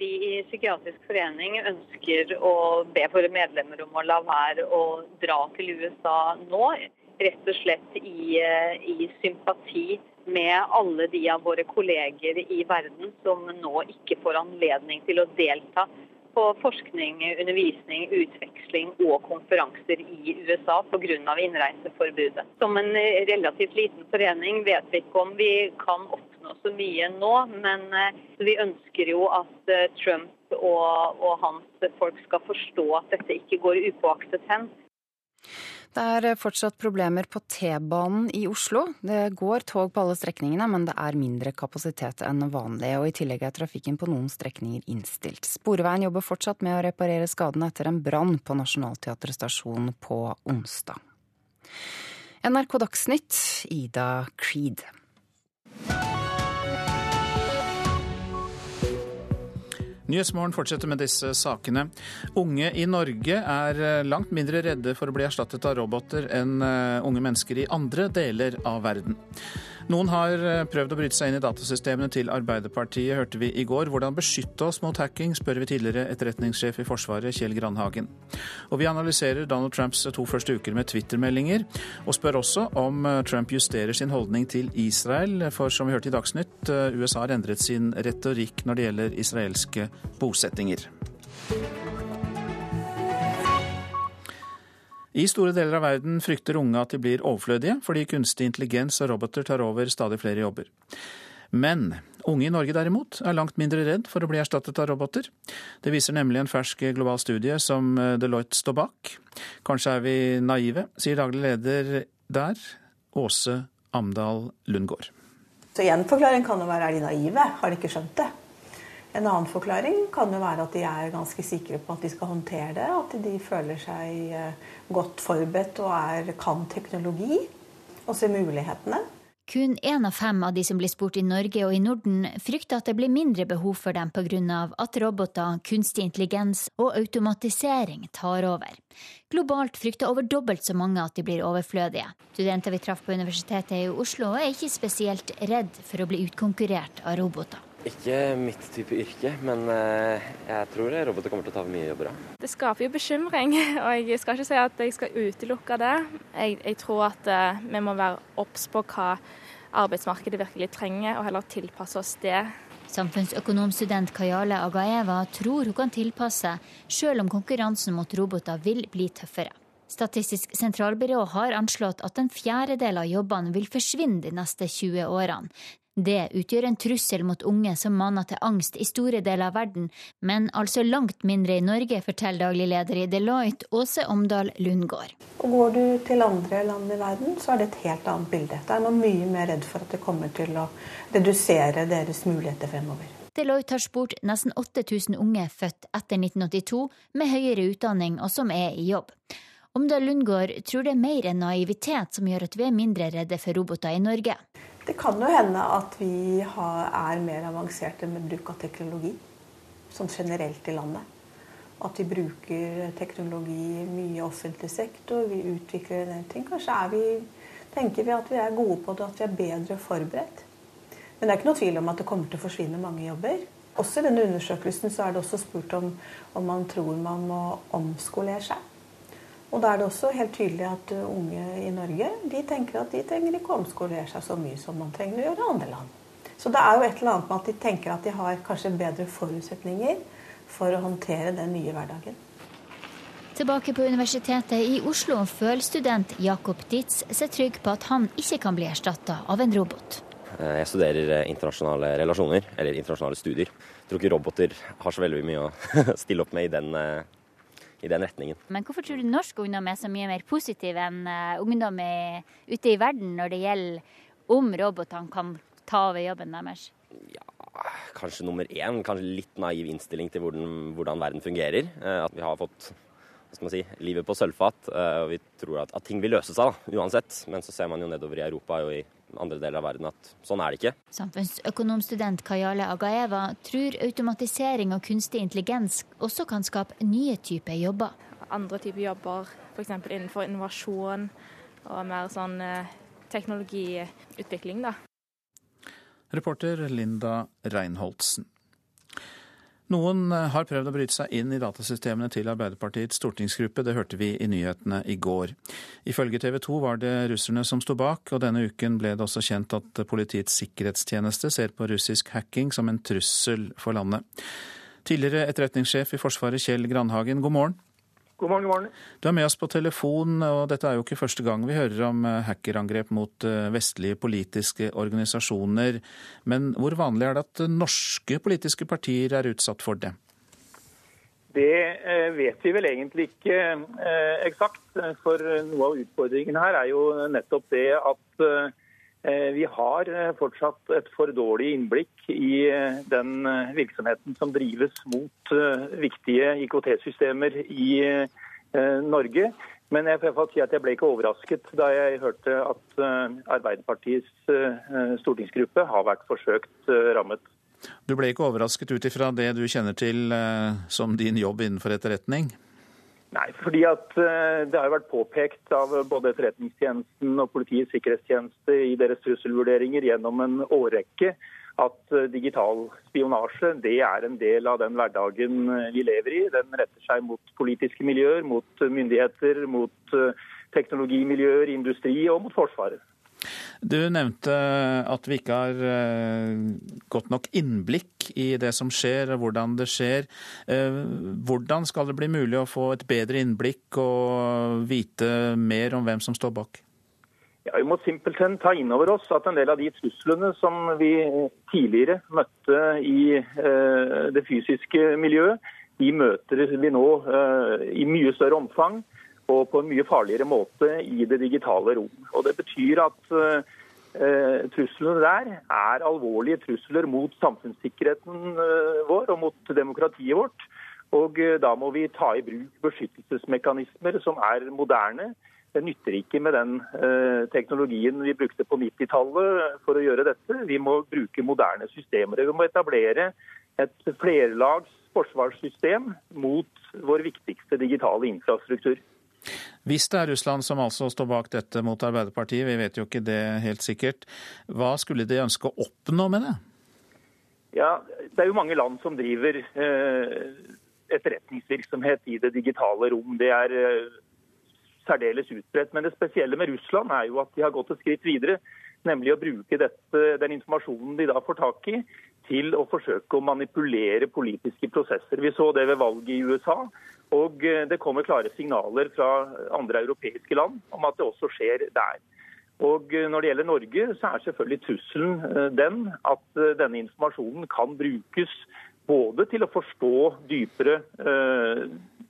Vi i Psykiatrisk forening ønsker å be våre medlemmer om å la være å dra til USA nå. Rett og slett i, i sympati med alle de av våre kolleger i verden som nå ikke får anledning til å delta på forskning, undervisning, utveksling og konferanser i USA pga. innreiseforbudet. Som en relativt liten forening vet vi ikke om vi kan oppnå så mye nå, men eh, vi ønsker jo at eh, Trump og, og hans folk skal forstå at dette ikke går upåaktet hen. Det er fortsatt problemer på T-banen i Oslo. Det går tog på alle strekningene, men det er mindre kapasitet enn vanlig. Og i tillegg er trafikken på noen strekninger innstilt. Sporveien jobber fortsatt med å reparere skadene etter en brann på Nationaltheatret stasjon på onsdag. NRK Dagsnytt, Ida Creed. Nyhetsmorgen fortsetter med disse sakene. Unge i Norge er eh, langt mindre redde for å bli erstattet av roboter enn eh, unge mennesker i andre deler av verden. Noen har eh, prøvd å bryte seg inn i datasystemene til Arbeiderpartiet, hørte vi i går. Hvordan beskytte oss mot hacking, spør vi tidligere etterretningssjef i Forsvaret, Kjell Grandhagen. Og vi analyserer Donald Trumps to første uker med Twitter-meldinger, og spør også om eh, Trump justerer sin holdning til Israel. For som vi hørte i Dagsnytt, eh, USA har endret sin retorikk når det gjelder israelske bosettinger. I store deler av verden frykter unge at de blir overflødige, fordi kunstig intelligens og roboter tar over stadig flere jobber. Men unge i Norge derimot er langt mindre redd for å bli erstattet av roboter. Det viser nemlig en fersk global studie som Deloitte står bak. Kanskje er vi naive, sier daglig leder der, Åse Amdal Lundgård. Så En forklaring kan jo være er de naive, har de ikke skjønt det? En annen forklaring kan jo være at de er ganske sikre på at de skal håndtere det. At de føler seg godt forberedt og er, kan teknologi og ser mulighetene. Kun én av fem av de som blir spurt i Norge og i Norden, frykter at det blir mindre behov for dem pga. at roboter, kunstig intelligens og automatisering tar over. Globalt frykter over dobbelt så mange at de blir overflødige. Studenter vi traff på Universitetet i Oslo er ikke spesielt redd for å bli utkonkurrert av roboter. Ikke mitt type yrke, men eh, jeg tror roboter kommer til å ta mye jobber. Det skaper jo bekymring, <laughs> og jeg skal ikke si at jeg skal utelukke det. Jeg, jeg tror at eh, vi må være obs på hva arbeidsmarkedet virkelig trenger, og heller tilpasse oss det. Samfunnsøkonomstudent Kayale Agaeva tror hun kan tilpasse, selv om konkurransen mot roboter vil bli tøffere. Statistisk sentralbyrå har anslått at en fjerdedel av jobbene vil forsvinne de neste 20 årene. Det utgjør en trussel mot unge som maner til angst i store deler av verden, men altså langt mindre i Norge, forteller daglig leder i Deloitte, Åse Omdal Lundgård. Og Går du til andre land i verden, så er det et helt annet bilde. Da er man mye mer redd for at det kommer til å redusere deres muligheter fremover. Deloitte har spurt nesten 8000 unge født etter 1982 med høyere utdanning og som er i jobb. Omdal Lundgård tror det er mer enn naivitet som gjør at vi er mindre redde for roboter i Norge. Det kan jo hende at vi har, er mer avanserte med bruk av teknologi. Sånn generelt i landet. At vi bruker teknologi mye i offentlig sektor. Vi utvikler en del ting. Kanskje vi, tenker vi at vi er gode på det, at vi er bedre forberedt. Men det er ikke noe tvil om at det kommer til å forsvinne mange jobber. Også i denne undersøkelsen så er det også spurt om, om man tror man må omskolere seg. Og da er det også helt tydelig at uh, unge i Norge de tenker at de trenger ikke å omskolere seg så mye som man trenger å gjøre i andre land. Så det er jo et eller annet med at de tenker at de har kanskje bedre forutsetninger for å håndtere den nye hverdagen. Tilbake på Universitetet i Oslo føler student Jakob Ditz seg trygg på at han ikke kan bli erstatta av en robot. Eh, jeg studerer eh, internasjonale relasjoner, eller internasjonale studier. Jeg tror ikke roboter har så veldig mye å <laughs> stille opp med i den i den retningen. Men hvorfor tror du norsk ungdom er så mye mer positiv enn uh, ungdom ute i verden når det gjelder om robotene kan ta over jobben deres? Ja, kanskje nummer én, kanskje litt naiv innstilling til hvordan, hvordan verden fungerer. Uh, at vi har fått hva skal man si, livet på sølvfat. Uh, og vi tror at, at, ting vil løse seg uansett. Men så ser man jo nedover i Europa og i andre deler av verden at sånn er det ikke. Samfunnsøkonomstudent Kayale Agaeva tror automatisering og kunstig intelligens også kan skape nye typer jobber. Andre typer jobber, f.eks. innenfor innovasjon og mer sånn eh, teknologiutvikling, da. Reporter Linda Reinholdsen. Noen eh, har prøvd å bryte seg inn i datasystemene til Arbeiderpartiets stortingsgruppe, det hørte vi i nyhetene i går. Ifølge TV 2 var det russerne som sto bak, og denne uken ble det også kjent at Politiets sikkerhetstjeneste ser på russisk hacking som en trussel for landet. Tidligere etterretningssjef i Forsvaret Kjell Grandhagen, god morgen. God morgen, god morgen. Du er med oss på telefon, og dette er jo ikke første gang vi hører om eh, hackerangrep mot eh, vestlige politiske organisasjoner. Men hvor vanlig er det at norske politiske partier er utsatt for det? Det eh, vet vi vel egentlig ikke eksakt. For noe av utfordringen her er jo nettopp det at vi har fortsatt et for dårlig innblikk i den virksomheten som drives mot viktige IKT-systemer i, Norge. Men jeg får si at jeg ble ikke overrasket da jeg hørte at Arbeiderpartiets stortingsgruppe har vært forsøkt rammet. Du ble ikke overrasket ut ifra det du kjenner til som din jobb innenfor etterretning? Nei, fordi at det har vært påpekt av både Etterretningstjenesten og Politiets sikkerhetstjeneste i deres trusselvurderinger gjennom en årrekke at digital spionasje det er en del av den hverdagen vi lever i. Den retter seg mot politiske miljøer, mot myndigheter, mot teknologimiljøer, industri og mot Forsvaret. Du nevnte at vi ikke har godt nok innblikk i det som skjer og hvordan det skjer. Hvordan skal det bli mulig å få et bedre innblikk og vite mer om hvem som står bak? Ja, vi må simpelthen ta inn over oss at en del av de truslene som vi tidligere møtte i det fysiske miljøet, de møter vi nå i mye større omfang og på en mye farligere måte i det digitale rom. Og Det betyr at uh, truslene der er alvorlige trusler mot samfunnssikkerheten uh, vår og mot demokratiet vårt. Og uh, Da må vi ta i bruk beskyttelsesmekanismer som er moderne. Det nytter ikke med den teknologien vi brukte på 90-tallet for å gjøre dette. Vi må bruke moderne systemer. Vi må etablere et flerlags forsvarssystem mot vår viktigste digitale infrastruktur. Hvis det er Russland som altså står bak dette mot Arbeiderpartiet, vi vet jo ikke det helt sikkert, hva skulle de ønske å oppnå med det? Ja, Det er jo mange land som driver eh, etterretningsvirksomhet i det digitale rom. Det er eh, særdeles utbredt. Men det spesielle med Russland er jo at de har gått et skritt videre. Nemlig å bruke dette, den informasjonen de da får tak i, til å forsøke å manipulere politiske prosesser. Vi så det ved valget i USA. Og eh, det kommer klare signaler fra andre europeiske land om at det også skjer der. Og eh, Når det gjelder Norge, så er selvfølgelig trusselen eh, den at denne informasjonen kan brukes både til å forstå dypere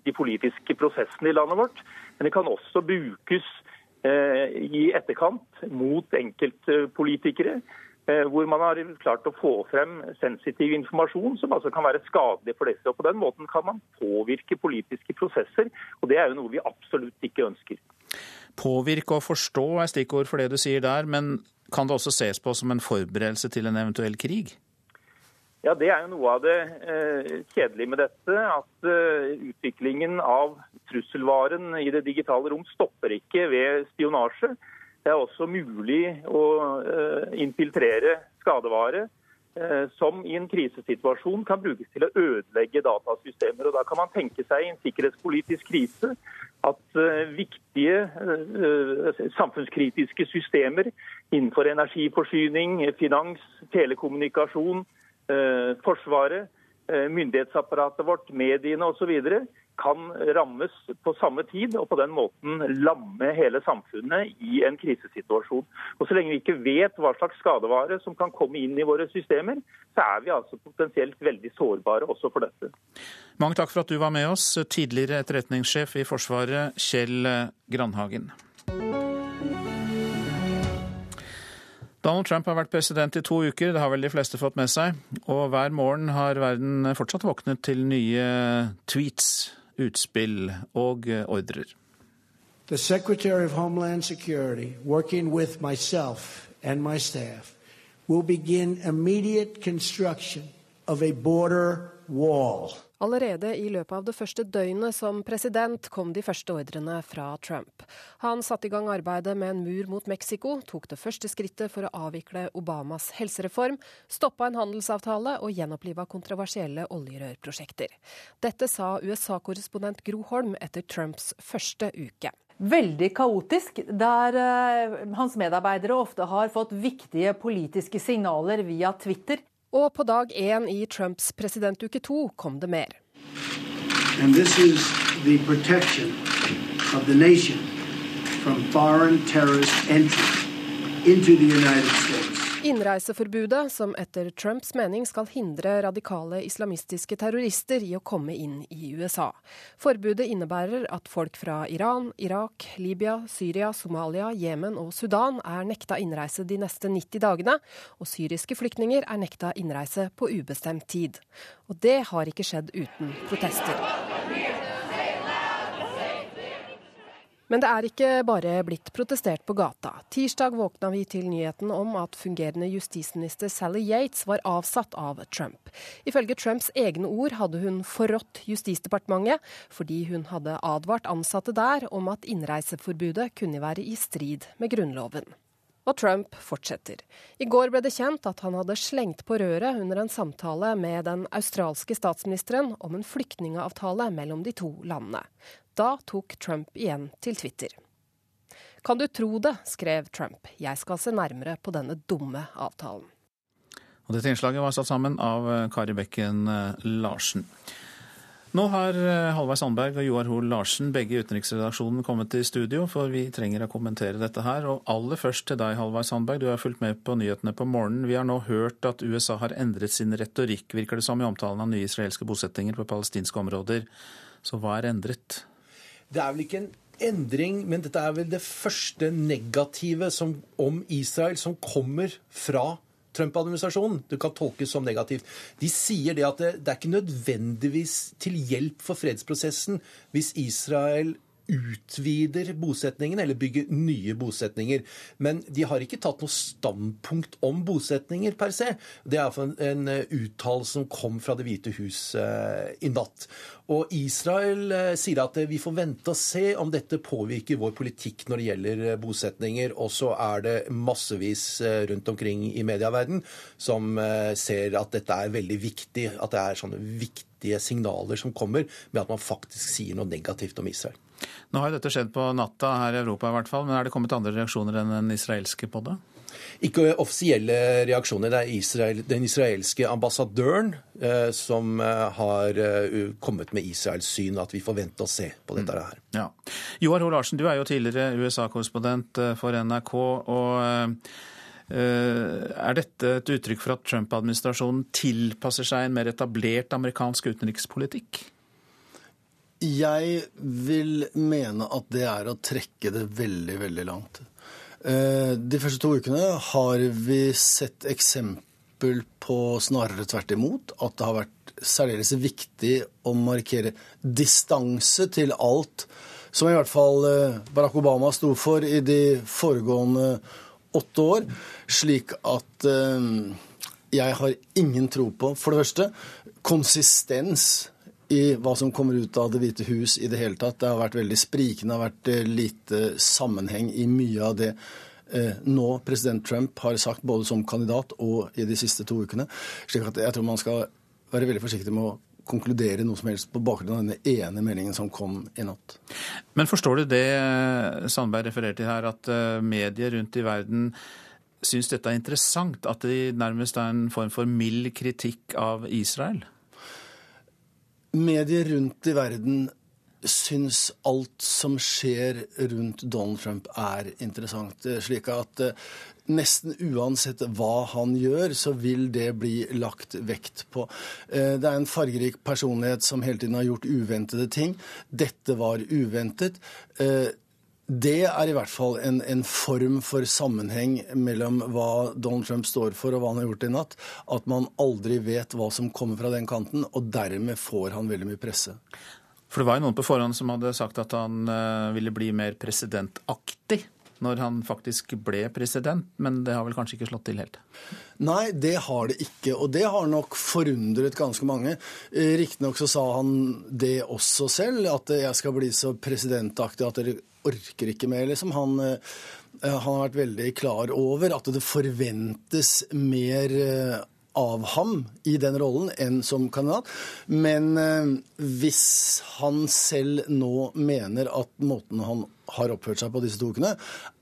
de politiske prosessene i landet vårt, men det kan også brukes i etterkant mot enkeltpolitikere hvor man har klart å få frem sensitiv informasjon som altså kan være skadelig for disse. Og På den måten kan man påvirke politiske prosesser, og det er jo noe vi absolutt ikke ønsker. Påvirke og forstå er stikkord for det du sier der, men kan det også ses på som en forberedelse til en eventuell krig? Ja, Det er jo noe av det eh, kjedelige med dette. At eh, utviklingen av trusselvaren i det digitale rom stopper ikke ved spionasje. Det er også mulig å eh, infiltrere skadevare eh, som i en krisesituasjon kan brukes til å ødelegge datasystemer. Og Da kan man tenke seg i en sikkerhetspolitisk krise at eh, viktige samfunnskritiske systemer innenfor energiforsyning, finans, telekommunikasjon, Forsvaret, myndighetsapparatet vårt, mediene osv kan rammes på samme tid, og på den måten lamme hele samfunnet i en krisesituasjon. Og Så lenge vi ikke vet hva slags skadevare som kan komme inn i våre systemer, så er vi altså potensielt veldig sårbare også for dette. Mange takk for at du var med oss, tidligere etterretningssjef i Forsvaret, Kjell Grandhagen. Donald Trump har vært president i to uker, det har vel de fleste fått med seg. Og hver morgen har verden fortsatt våknet til nye tweets utspill og eh, ordrer. The Secretary of Homeland Security, working with myself and my staff, will begin immediate construction of a border wall. Allerede i løpet av det første døgnet som president kom de første ordrene fra Trump. Han satte i gang arbeidet med en mur mot Mexico, tok det første skrittet for å avvikle Obamas helsereform, stoppa en handelsavtale og gjenoppliva kontroversielle oljerørprosjekter. Dette sa USA-korrespondent Gro Holm etter Trumps første uke veldig kaotisk, der uh, hans medarbeidere ofte har fått viktige politiske signaler via Twitter. Og på dag én i Trumps presidentuke to kom det mer. Foreign terrorist entry into the United States. Innreiseforbudet, som etter Trumps mening skal hindre radikale islamistiske terrorister i å komme inn i USA. Forbudet innebærer at folk fra Iran, Irak, Libya, Syria, Somalia, Jemen og Sudan er nekta innreise de neste 90 dagene, og syriske flyktninger er nekta innreise på ubestemt tid. Og det har ikke skjedd uten protester. Men det er ikke bare blitt protestert på gata. Tirsdag våkna vi til nyheten om at fungerende justisminister Sally Yates var avsatt av Trump. Ifølge Trumps egne ord hadde hun forrådt Justisdepartementet fordi hun hadde advart ansatte der om at innreiseforbudet kunne være i strid med Grunnloven. Og Trump fortsetter. I går ble det kjent at han hadde slengt på røret under en samtale med den australske statsministeren om en flyktningavtale mellom de to landene. Da tok Trump igjen til Twitter. Kan du tro det, skrev Trump. Jeg skal se nærmere på denne dumme avtalen. Og dette innslaget var satt sammen av eh, Kari Bekken eh, Larsen. Nå har eh, Halvard Sandberg og Joar Hoel Larsen, begge i utenriksredaksjonen, kommet til studio, for vi trenger å kommentere dette her. Og aller først til deg, Halvard Sandberg. Du har fulgt med på nyhetene på morgenen. Vi har nå hørt at USA har endret sin retorikk, virker det som, i omtalen av nye israelske bosettinger på palestinske områder. Så hva er endret? Det er vel ikke en endring, men dette er vel det første negative som, om Israel som kommer fra Trump-administrasjonen. Det kan tolkes som negativt. De sier det at det, det er ikke nødvendigvis til hjelp for fredsprosessen hvis Israel utvider bosetningene eller bygger nye bosetninger. Men de har ikke tatt noe standpunkt om bosetninger per se. Det er en, en uttalelse som kom fra Det hvite hus eh, i natt. Og Israel eh, sier at vi får vente og se om dette påvirker vår politikk når det gjelder eh, bosetninger. Og så er det massevis eh, rundt omkring i medieverdenen som eh, ser at dette er veldig viktig. At det er sånne viktige signaler som kommer med at man faktisk sier noe negativt om Israel. Nå har jo dette skjedd på natta her i Europa i hvert fall, men er det kommet andre reaksjoner enn den israelske på det? Ikke offisielle reaksjoner. Det er Israel, den israelske ambassadøren eh, som eh, har eh, kommet med Israels syn, at vi får vente og se på dette her. Ja. Joar Hoel Larsen, du er jo tidligere USA-korrespondent eh, for NRK. og eh, er dette et uttrykk for at Trump-administrasjonen tilpasser seg en mer etablert amerikansk utenrikspolitikk? Jeg vil mene at det er å trekke det veldig, veldig langt. Eh, de første to ukene har vi sett eksempel på snarere tvert imot. At det har vært særdeles viktig å markere distanse til alt som i hvert fall eh, Barack Obama sto for i de foregående åtte år. Slik at eh, jeg har ingen tro på, for det første, konsistens i hva som kommer ut av Det hvite hus i det hele tatt. Det har vært veldig sprikende, det har vært eh, lite sammenheng i mye av det eh, nå president Trump har sagt, både som kandidat og i de siste to ukene. slik at jeg tror man skal være veldig forsiktig med å konkludere noe som helst på bakgrunn av denne ene meldingen som kom i natt. Men forstår du det Sandberg refererer til her, at eh, medier rundt i verden syns dette er interessant? At det nærmest er en form for mild kritikk av Israel? Medier rundt i verden syns alt som skjer rundt Donald Trump er interessant. Slik at eh, nesten uansett hva han gjør, så vil det bli lagt vekt på. Eh, det er en fargerik personlighet som hele tiden har gjort uventede ting. Dette var uventet. Eh, det er i hvert fall en, en, form for sammenheng mellom hva Donald Trump står for og hva han har gjort i natt. At man aldri vet hva som kommer fra den kanten, og dermed får han veldig mye presse. For det var jo noen på forhånd som hadde sagt at han uh, ville bli mer presidentaktig når han faktisk ble president, men det har vel kanskje ikke slått til helt? Nei, det har det ikke, og det har nok forundret ganske mange. Eh, riktignok så sa han det også selv, at jeg skal bli så presidentaktig at dere orker ikke mer, liksom. Han, eh, han har vært veldig klar over at det forventes mer eh, av ham i den rollen enn som kandidat. Men eh, hvis han selv nå mener at måten han har oppført seg på disse to ukene,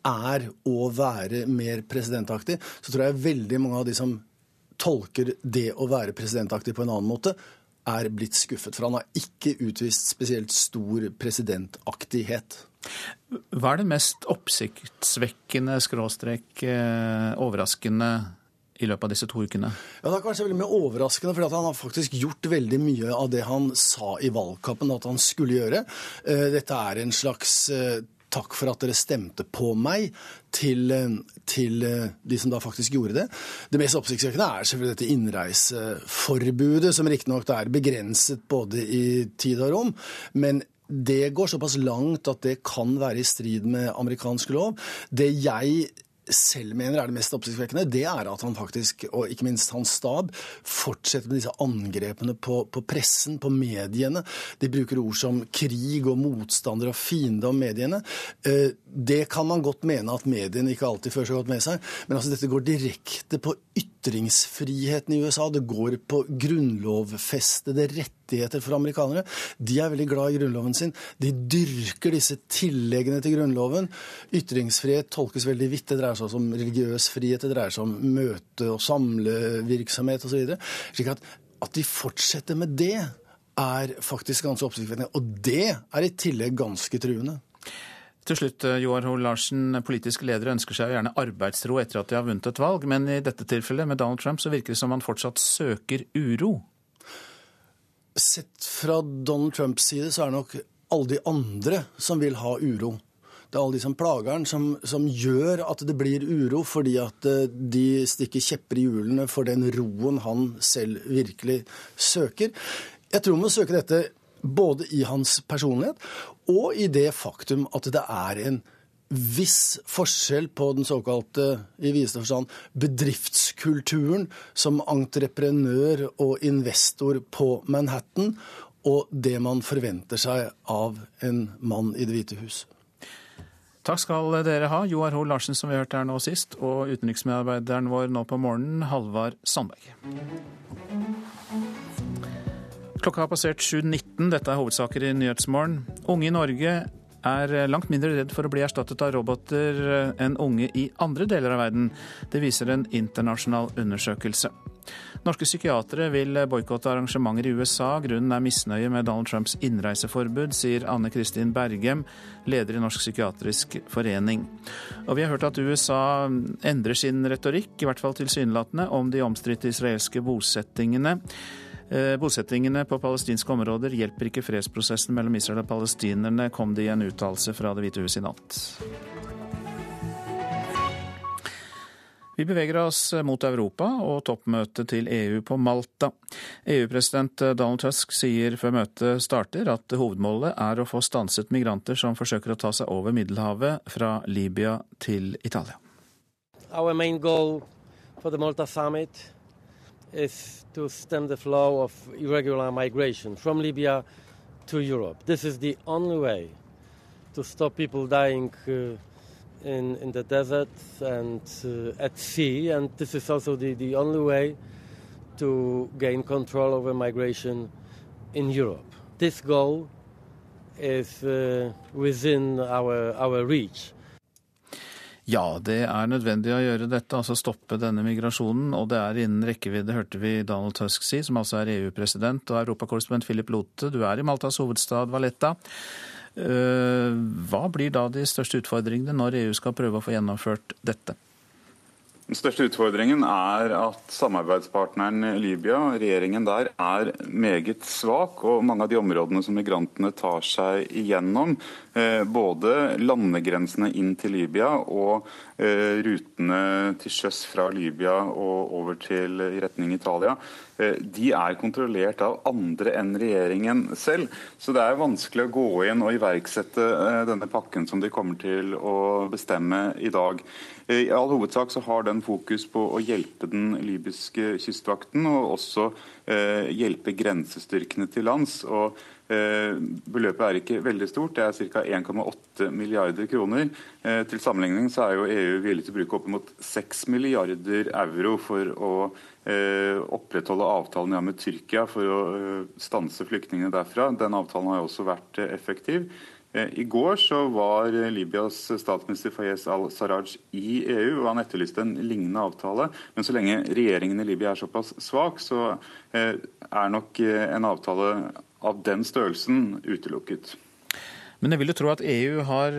er å være mer presidentaktig, så tror jeg veldig mange av de som tolker det å være presidentaktig på en annen måte, er blitt skuffet. For han har ikke utvist spesielt stor presidentaktighet. Hva er det mest oppsiktsvekkende, skråstrek, eh, overraskende i løpet av disse to ukene? Ja, Det er kanskje veldig overraskende, for han har faktisk gjort veldig mye av det han sa i valgkampen at han skulle gjøre. Eh, dette er en slags eh, takk for at dere stemte på meg, til, til, de som da faktisk gjorde det. Det mest oppsiktsvekkende er selvfølgelig dette innreiseforbudet, som riktignok er begrenset både i tid og rom. Men det går såpass langt at det kan være i strid med amerikansk lov. Det jeg selv mener er det mest oppsiktsvekkende, det er at han faktisk, og ikke minst hans stab, fortsetter med disse angrepene på, på, pressen, på mediene. De bruker ord som krig og motstander og fiende om mediene. Eh, det kan man godt mene at mediene ikke alltid fører så godt med seg, men altså dette går direkte på ytringsfriheten i USA. Det går på grunnlovfestede rettigheter for amerikanere. De er veldig glad i grunnloven sin. De dyrker disse tilleggene til grunnloven. Ytringsfrihet tolkes veldig vidt. Det dreier seg også om religiøs frihet, det dreier seg om møte- og samlevirksomhet osv. Slik at, at de fortsetter med det, er faktisk ganske oppsiktsvekkende. Og det er i tillegg ganske truende. Til slutt, eh, Joar Hoel Larsen, politiske ledere ønsker seg gjerne arbeidsro etter at de har vunnet et valg, men i dette tilfellet med Donald Trump så virker det som han fortsatt søker uro. Sett fra Donald Trumps side så er det nok alle de andre som vil ha uro. Det er alle de som plager han, som, som, gjør at det blir uro, fordi at eh, de stikker kjepper i hjulene for den roen han selv virkelig søker. Jeg tror man må søke dette både i hans personlighet og i det faktum at det er en viss forskjell på den såkalte i videste forstand, bedriftskulturen som entreprenør og investor på Manhattan, og det man forventer seg av en mann i Det hvite hus. Takk skal dere ha, Joar Hoel Larsen som vi hørte her nå sist, og utenriksmedarbeideren vår nå på morgenen, Halvard Sandberg. Klokka har passert 7.19. Dette er hovedsaker i Nyhetsmorgen. Unge i Norge er langt mindre redd for å bli erstattet av roboter enn unge i andre deler av verden. Det viser en internasjonal undersøkelse. Norske psykiatere vil boikotte arrangementer i USA. Grunnen er misnøye med Donald Trumps innreiseforbud, sier Anne Kristin Bergem, leder i Norsk psykiatrisk forening. Og vi har hørt at USA endrer sin retorikk, i hvert fall tilsynelatende, om de omstridte israelske bosettingene. Eh, bosettingene på palestinske områder hjelper ikke fredsprosessen mellom Israel og palestinerne, kom det i en uttalelse fra Det hvite hus i natt. Vi beveger oss mot Europa og toppmøtet til EU på Malta. EU-president Donald Tusk sier før møtet starter at hovedmålet er å få stanset migranter som forsøker å ta seg over Middelhavet fra Libya til Italia. Our main goal for the Malta summit is to stem the flow of irregular migration from Libya to Europe. This is the only way to stop people dying uh, in, in the desert and uh, at sea, and this is also the, the only way to gain control over migration in Europe. This goal is uh, within our, our reach. Ja, det er nødvendig å gjøre dette, altså stoppe denne migrasjonen. Og det er innen rekkevidde, hørte vi Donald Tusk si, som altså er EU-president. Og europakorrespondent Philip Lote, du er i Maltas hovedstad Valletta. Eh, hva blir da de største utfordringene når EU skal prøve å få gjennomført dette? Den største utfordringen er at samarbeidspartneren Libya, regjeringen der, er meget svak. Og mange av de områdene som migrantene tar seg igjennom, eh, både landegrensene inn til Libya og rutene til sjøs fra Libya og over til i retning Italia, eh, de er kontrollert av andre enn regjeringen selv. Så det er vanskelig å gå inn og iverksette denne pakken som de kommer til å bestemme i dag. I all hovedsak så har den fokus på å hjelpe den libyske kystvakten, og også eh, hjelpe grensestyrkene til lands. og eh, Beløpet er ikke veldig stort, det er ca. 1,8 milliarder kroner. Eh, til sammenligning så er jo EU villig til å bruke oppimot 6 milliarder euro for å eh, opprettholde avtalen ja, med Tyrkia for å eh, stanse flyktningene derfra. Den avtalen har jo også vært eh, effektiv. Eh, I går så var Libyas statsminister Fayez al-Sarraj i EU, og han etterlyste en lignende avtale. Men så lenge regjeringen i Libya er såpass svak, så eh, er nok eh, en avtale av den størrelsen utelukket. Men jeg vil jo tro at EU har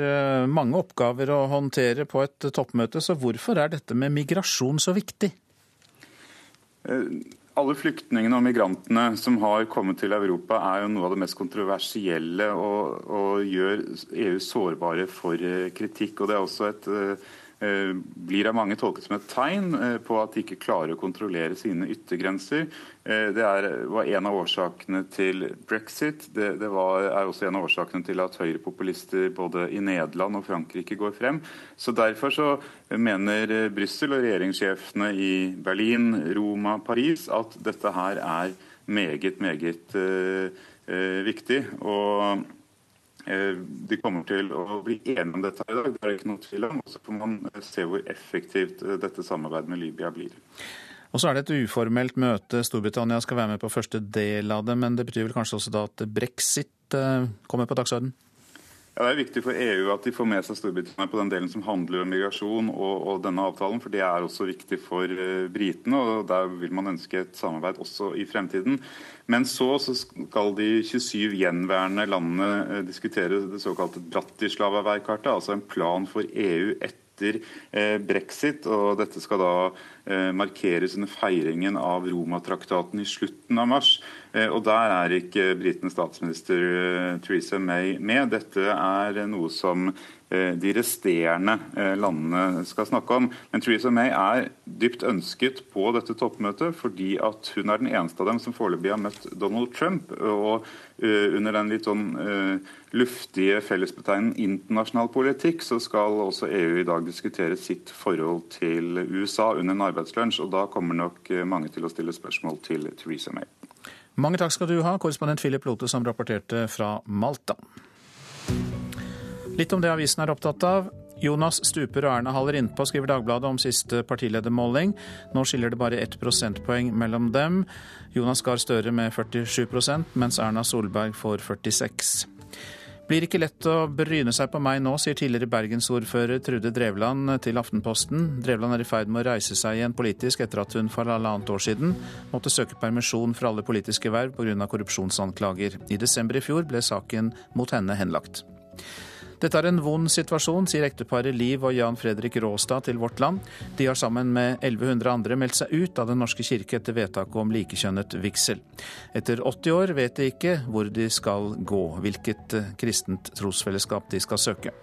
mange oppgaver å håndtere på et toppmøte, så hvorfor er dette med migrasjon så viktig? alle flyktningene og migrantene som har kommet til Europa, er jo noe av det mest kontroversielle og, og gjør EU sårbare for eh, kritikk. og Det er også et, eh, eh, blir av mange tolket som et tegn eh, på at de ikke klarer å kontrollere sine yttergrenser. Det er, var en av årsakene til brexit. Det, det var, er også en av årsakene til at høyrepopulister både i Nederland og Frankrike går frem. Så Derfor så mener Brussel og regjeringssjefene i Berlin, Roma, Paris at dette her er meget, meget uh, uh, viktig. Og Eh, de kommer til å bli enige om dette i dag, det er ikke noe tvil om. Og så får man eh, se hvor effektivt eh, dette samarbeidet med Libya blir. Og så er det et uformelt møte. Storbritannia skal være med på første del av det, men det betyr vel kanskje også da at brexit kommer på dagsordenen? Ja, Det er viktig for EU at de får med seg Storbritannia på den delen som handler om migrasjon og, og denne avtalen, for det er også viktig for uh, britene. og Der vil man ønske et samarbeid også i fremtiden. Men så, så skal de 27 gjenværende landene uh, diskutere det såkalte Bratislava-veikartet, altså en plan for EU etter etter eh, brexit. og Dette skal da eh, markeres under feiringen av Romatraktaten i slutten av mars. Eh, og Der er ikke britenes statsminister Theresa May med. Dette er noe som de resterende landene skal snakke om. Men Theresa May er dypt ønsket på dette toppmøtet fordi at hun er den eneste av dem som foreløpig har møtt Donald Trump. og Under den litt sånn luftige fellesbetegnen internasjonal politikk, så skal også EU i dag diskutere sitt forhold til USA under en arbeidslunsj. Og da kommer nok mange til å stille spørsmål til Theresa May. Mange takk skal du ha, korrespondent Philip Lote som rapporterte fra Malta. Litt om det avisen er opptatt av. Jonas stuper og Erna haller innpå, skriver Dagbladet om siste partiledermåling. Nå skiller det bare ett prosentpoeng mellom dem. Jonas Gahr Støre med 47% mens Erna Solberg får 46 blir ikke lett å bryne seg på meg nå, sier tidligere bergensordfører Trude Drevland til Aftenposten. Drevland er i ferd med å reise seg igjen politisk etter at hun for halvannet år siden måtte søke permisjon fra alle politiske verv pga. korrupsjonsanklager. I desember i fjor ble saken mot henne henlagt. Dette er en vond situasjon, sier ekteparet Liv og Jan Fredrik Råstad til Vårt Land. De har sammen med 1100 andre meldt seg ut av Den norske kirke etter vedtaket om likekjønnet vigsel. Etter 80 år vet de ikke hvor de skal gå, hvilket eh, kristent trosfellesskap de skal søke.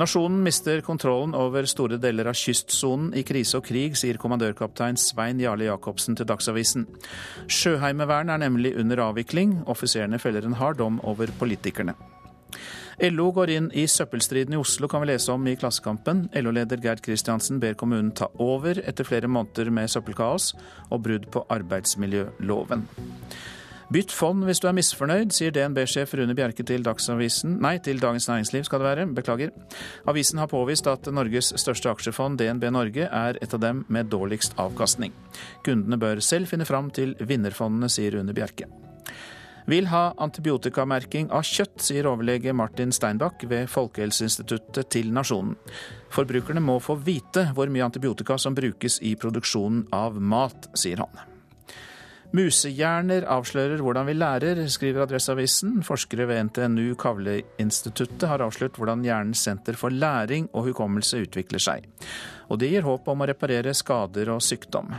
Nasjonen mister kontrollen over store deler av kystsonen i krise og krig, sier kommandørkaptein Svein Jarle Jacobsen til Dagsavisen. Sjøheimevernet er nemlig under avvikling. Offiserene feller en hard dom over politikerne. LO går inn i søppelstriden i Oslo, kan vi lese om i Klassekampen. LO-leder Gerd Kristiansen ber kommunen ta over etter flere måneder med søppelkaos og brudd på arbeidsmiljøloven. Bytt fond hvis du er misfornøyd, sier DNB-sjef Rune Bjerke til Nei, til Dagens Næringsliv skal det være. Beklager. Avisen har påvist at Norges største aksjefond, DNB Norge, er et av dem med dårligst avkastning. Kundene bør selv finne fram til vinnerfondene, sier Rune Bjerke vil ha antibiotikamerking av kjøtt, sier overlege Martin Steinbach ved Folkehelseinstituttet til Nasjonen. Forbrukerne må få vite hvor mye antibiotika som brukes i produksjonen av mat, sier han. Musehjerner avslører hvordan vi lærer, skriver Adresseavisen. Forskere ved NTNU Kavleinstituttet har avslørt hvordan hjernens senter for læring og hukommelse utvikler seg. Og det gir håp om å reparere skader og sykdom.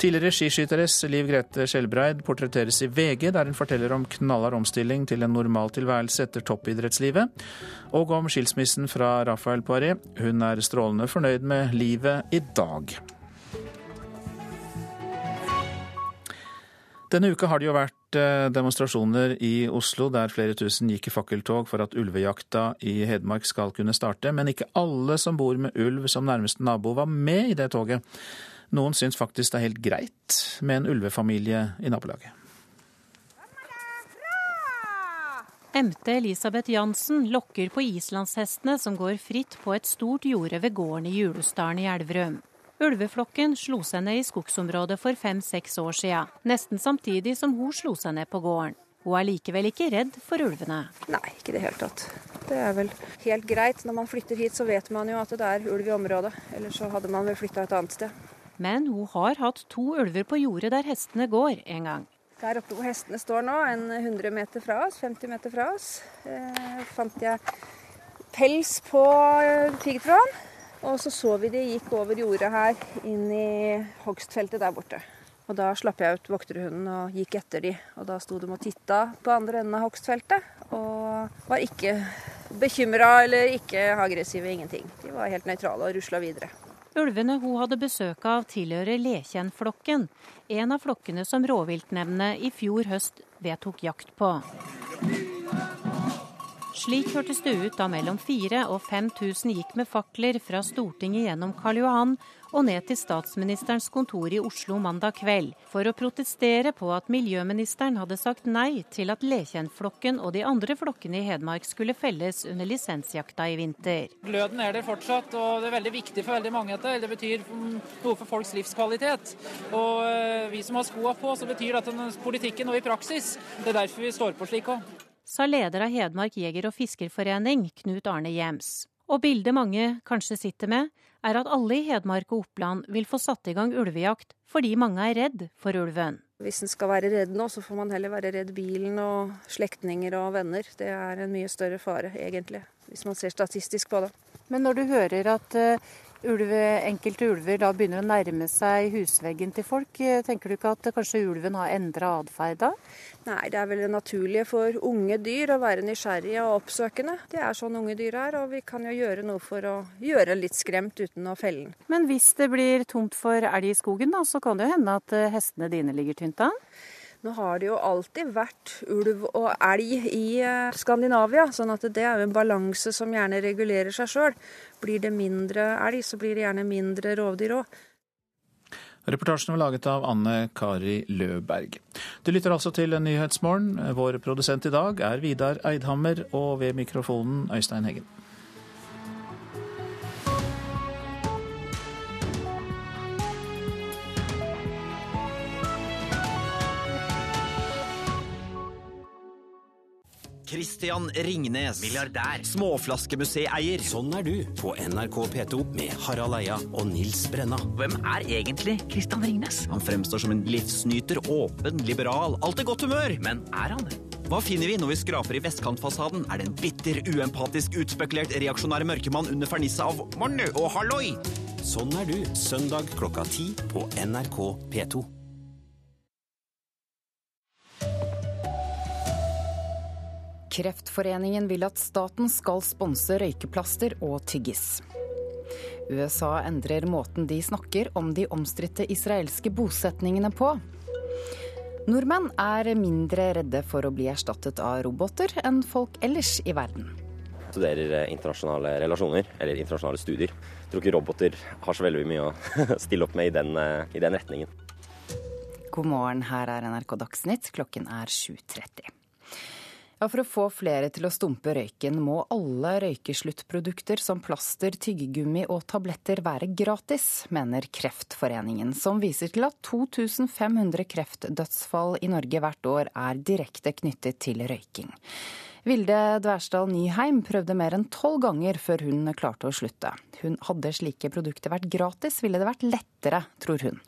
Tidligere skiskytteress Liv Grete Skjelbreid portretteres i VG, der hun forteller om knallhard omstilling til en normal tilværelse etter toppidrettslivet, og om skilsmissen fra Rafael Poiré. Hun er strålende fornøyd med livet i dag. Denne uka har det jo vært eh, demonstrasjoner i Oslo der flere tusen gikk i fakkeltog for at ulvejakta i Hedmark skal kunne starte, men ikke alle som bor med ulv som nærmeste nabo var med i det toget. Noen syns faktisk det er helt greit med en ulvefamilie i nabolaget. MT Elisabeth Jansen lokker på islandshestene som går fritt på et stort jorde ved gården i Julesdalen i Elverum. Ulveflokken slo seg ned i skogsområdet for fem-seks år siden, nesten samtidig som hun slo seg ned på gården. Hun er likevel ikke redd for ulvene. Nei, ikke i det hele tatt. Det er vel helt greit. Når man flytter hit, så vet man jo at det er ulv i området. Ellers så hadde man vel flytta et annet sted. Men hun har hatt to ulver på jordet der hestene går en gang. Der oppe hvor hestene står nå, en 100 meter fra oss, 50 meter fra oss, eh, fant jeg pels på eh, tigertråden. Og så så vi de gikk over jordet her inn i hogstfeltet der borte. Og da slapp jeg ut vokterhunden og gikk etter de. Og da sto de og titta på andre enden av hogstfeltet. Og var ikke bekymra eller ikke aggressive, ingenting. De var helt nøytrale og rusla videre. Ulvene hun hadde besøk av tilhører Lekjennflokken, en av flokkene som rovviltnemndene i fjor høst vedtok jakt på. Slik hørtes det ut da mellom 4000 og 5000 gikk med fakler fra Stortinget gjennom Karl Johan og ned til statsministerens kontor i Oslo mandag kveld, for å protestere på at miljøministeren hadde sagt nei til at Lekjennflokken og de andre flokkene i Hedmark skulle felles under lisensjakta i vinter. Gløden er der fortsatt, og det er veldig viktig for veldig mange. Dette. Det betyr noe for folks livskvalitet. Og eh, vi som har skoa på, så betyr dette politikken og i praksis. Det er derfor vi står på slik òg sa leder av Hedmark jeger- og fiskerforening, Knut Arne Gjems. Og bildet mange kanskje sitter med, er at alle i Hedmark og Oppland vil få satt i gang ulvejakt fordi mange er redd for ulven. Hvis en skal være redd nå, så får man heller være redd bilen og slektninger og venner. Det er en mye større fare, egentlig, hvis man ser statistisk på det. Men når du hører at uh, ulve, enkelte ulver da begynner å nærme seg husveggen til folk. Tenker du ikke at kanskje ulven har endra atferd da? Nei, det er vel det naturlige for unge dyr å være nysgjerrige og oppsøkende. Det er sånn unge dyr er, og vi kan jo gjøre noe for å gjøre litt skremt uten å felle den. Men hvis det blir tomt for elg i skogen, da, så kan det jo hende at eh, hestene dine ligger tynt an? Nå har det jo alltid vært ulv og elg i eh, Skandinavia, sånn at det er jo en balanse som gjerne regulerer seg sjøl. Blir det mindre elg, så blir det gjerne mindre rovdyr òg. Reportasjen var laget av Anne Kari Løberg. Du lytter altså til Nyhetsmorgen. Vår produsent i dag er Vidar Eidhammer, og ved mikrofonen Øystein Heggen. Christian Ringnes. Milliardær. Småflaskemuseeier. Sånn er du på NRK P2 med Harald Eia og Nils Brenna. Hvem er egentlig Christian Ringnes? Han fremstår som en livsnyter, åpen, liberal, alltid godt humør. Men er han det? Hva finner vi når vi skraper i vestkantfasaden? Er det en bitter, uempatisk, utspekulert, reaksjonær mørkemann under fernisset av Mornu og halloi? Sånn er du, søndag klokka ti på NRK P2. Kreftforeningen vil at staten skal sponse røykeplaster og tyggis. USA endrer måten de snakker om de omstridte israelske bosetningene på. Nordmenn er mindre redde for å bli erstattet av roboter enn folk ellers i verden. Jeg studerer eh, internasjonale relasjoner, eller internasjonale studier. Jeg tror ikke roboter har så veldig mye å <laughs> stille opp med i den, eh, i den retningen. God morgen, her er NRK Dagsnytt. Klokken er 7.30. Ja, For å få flere til å stumpe røyken, må alle røykesluttprodukter som plaster, tyggegummi og tabletter være gratis, mener Kreftforeningen, som viser til at 2500 kreftdødsfall i Norge hvert år er direkte knyttet til røyking. Vilde Dversdal Nyheim prøvde mer enn tolv ganger før hun klarte å slutte. Hun hadde slike produkter vært gratis, ville det vært lettere, tror hun.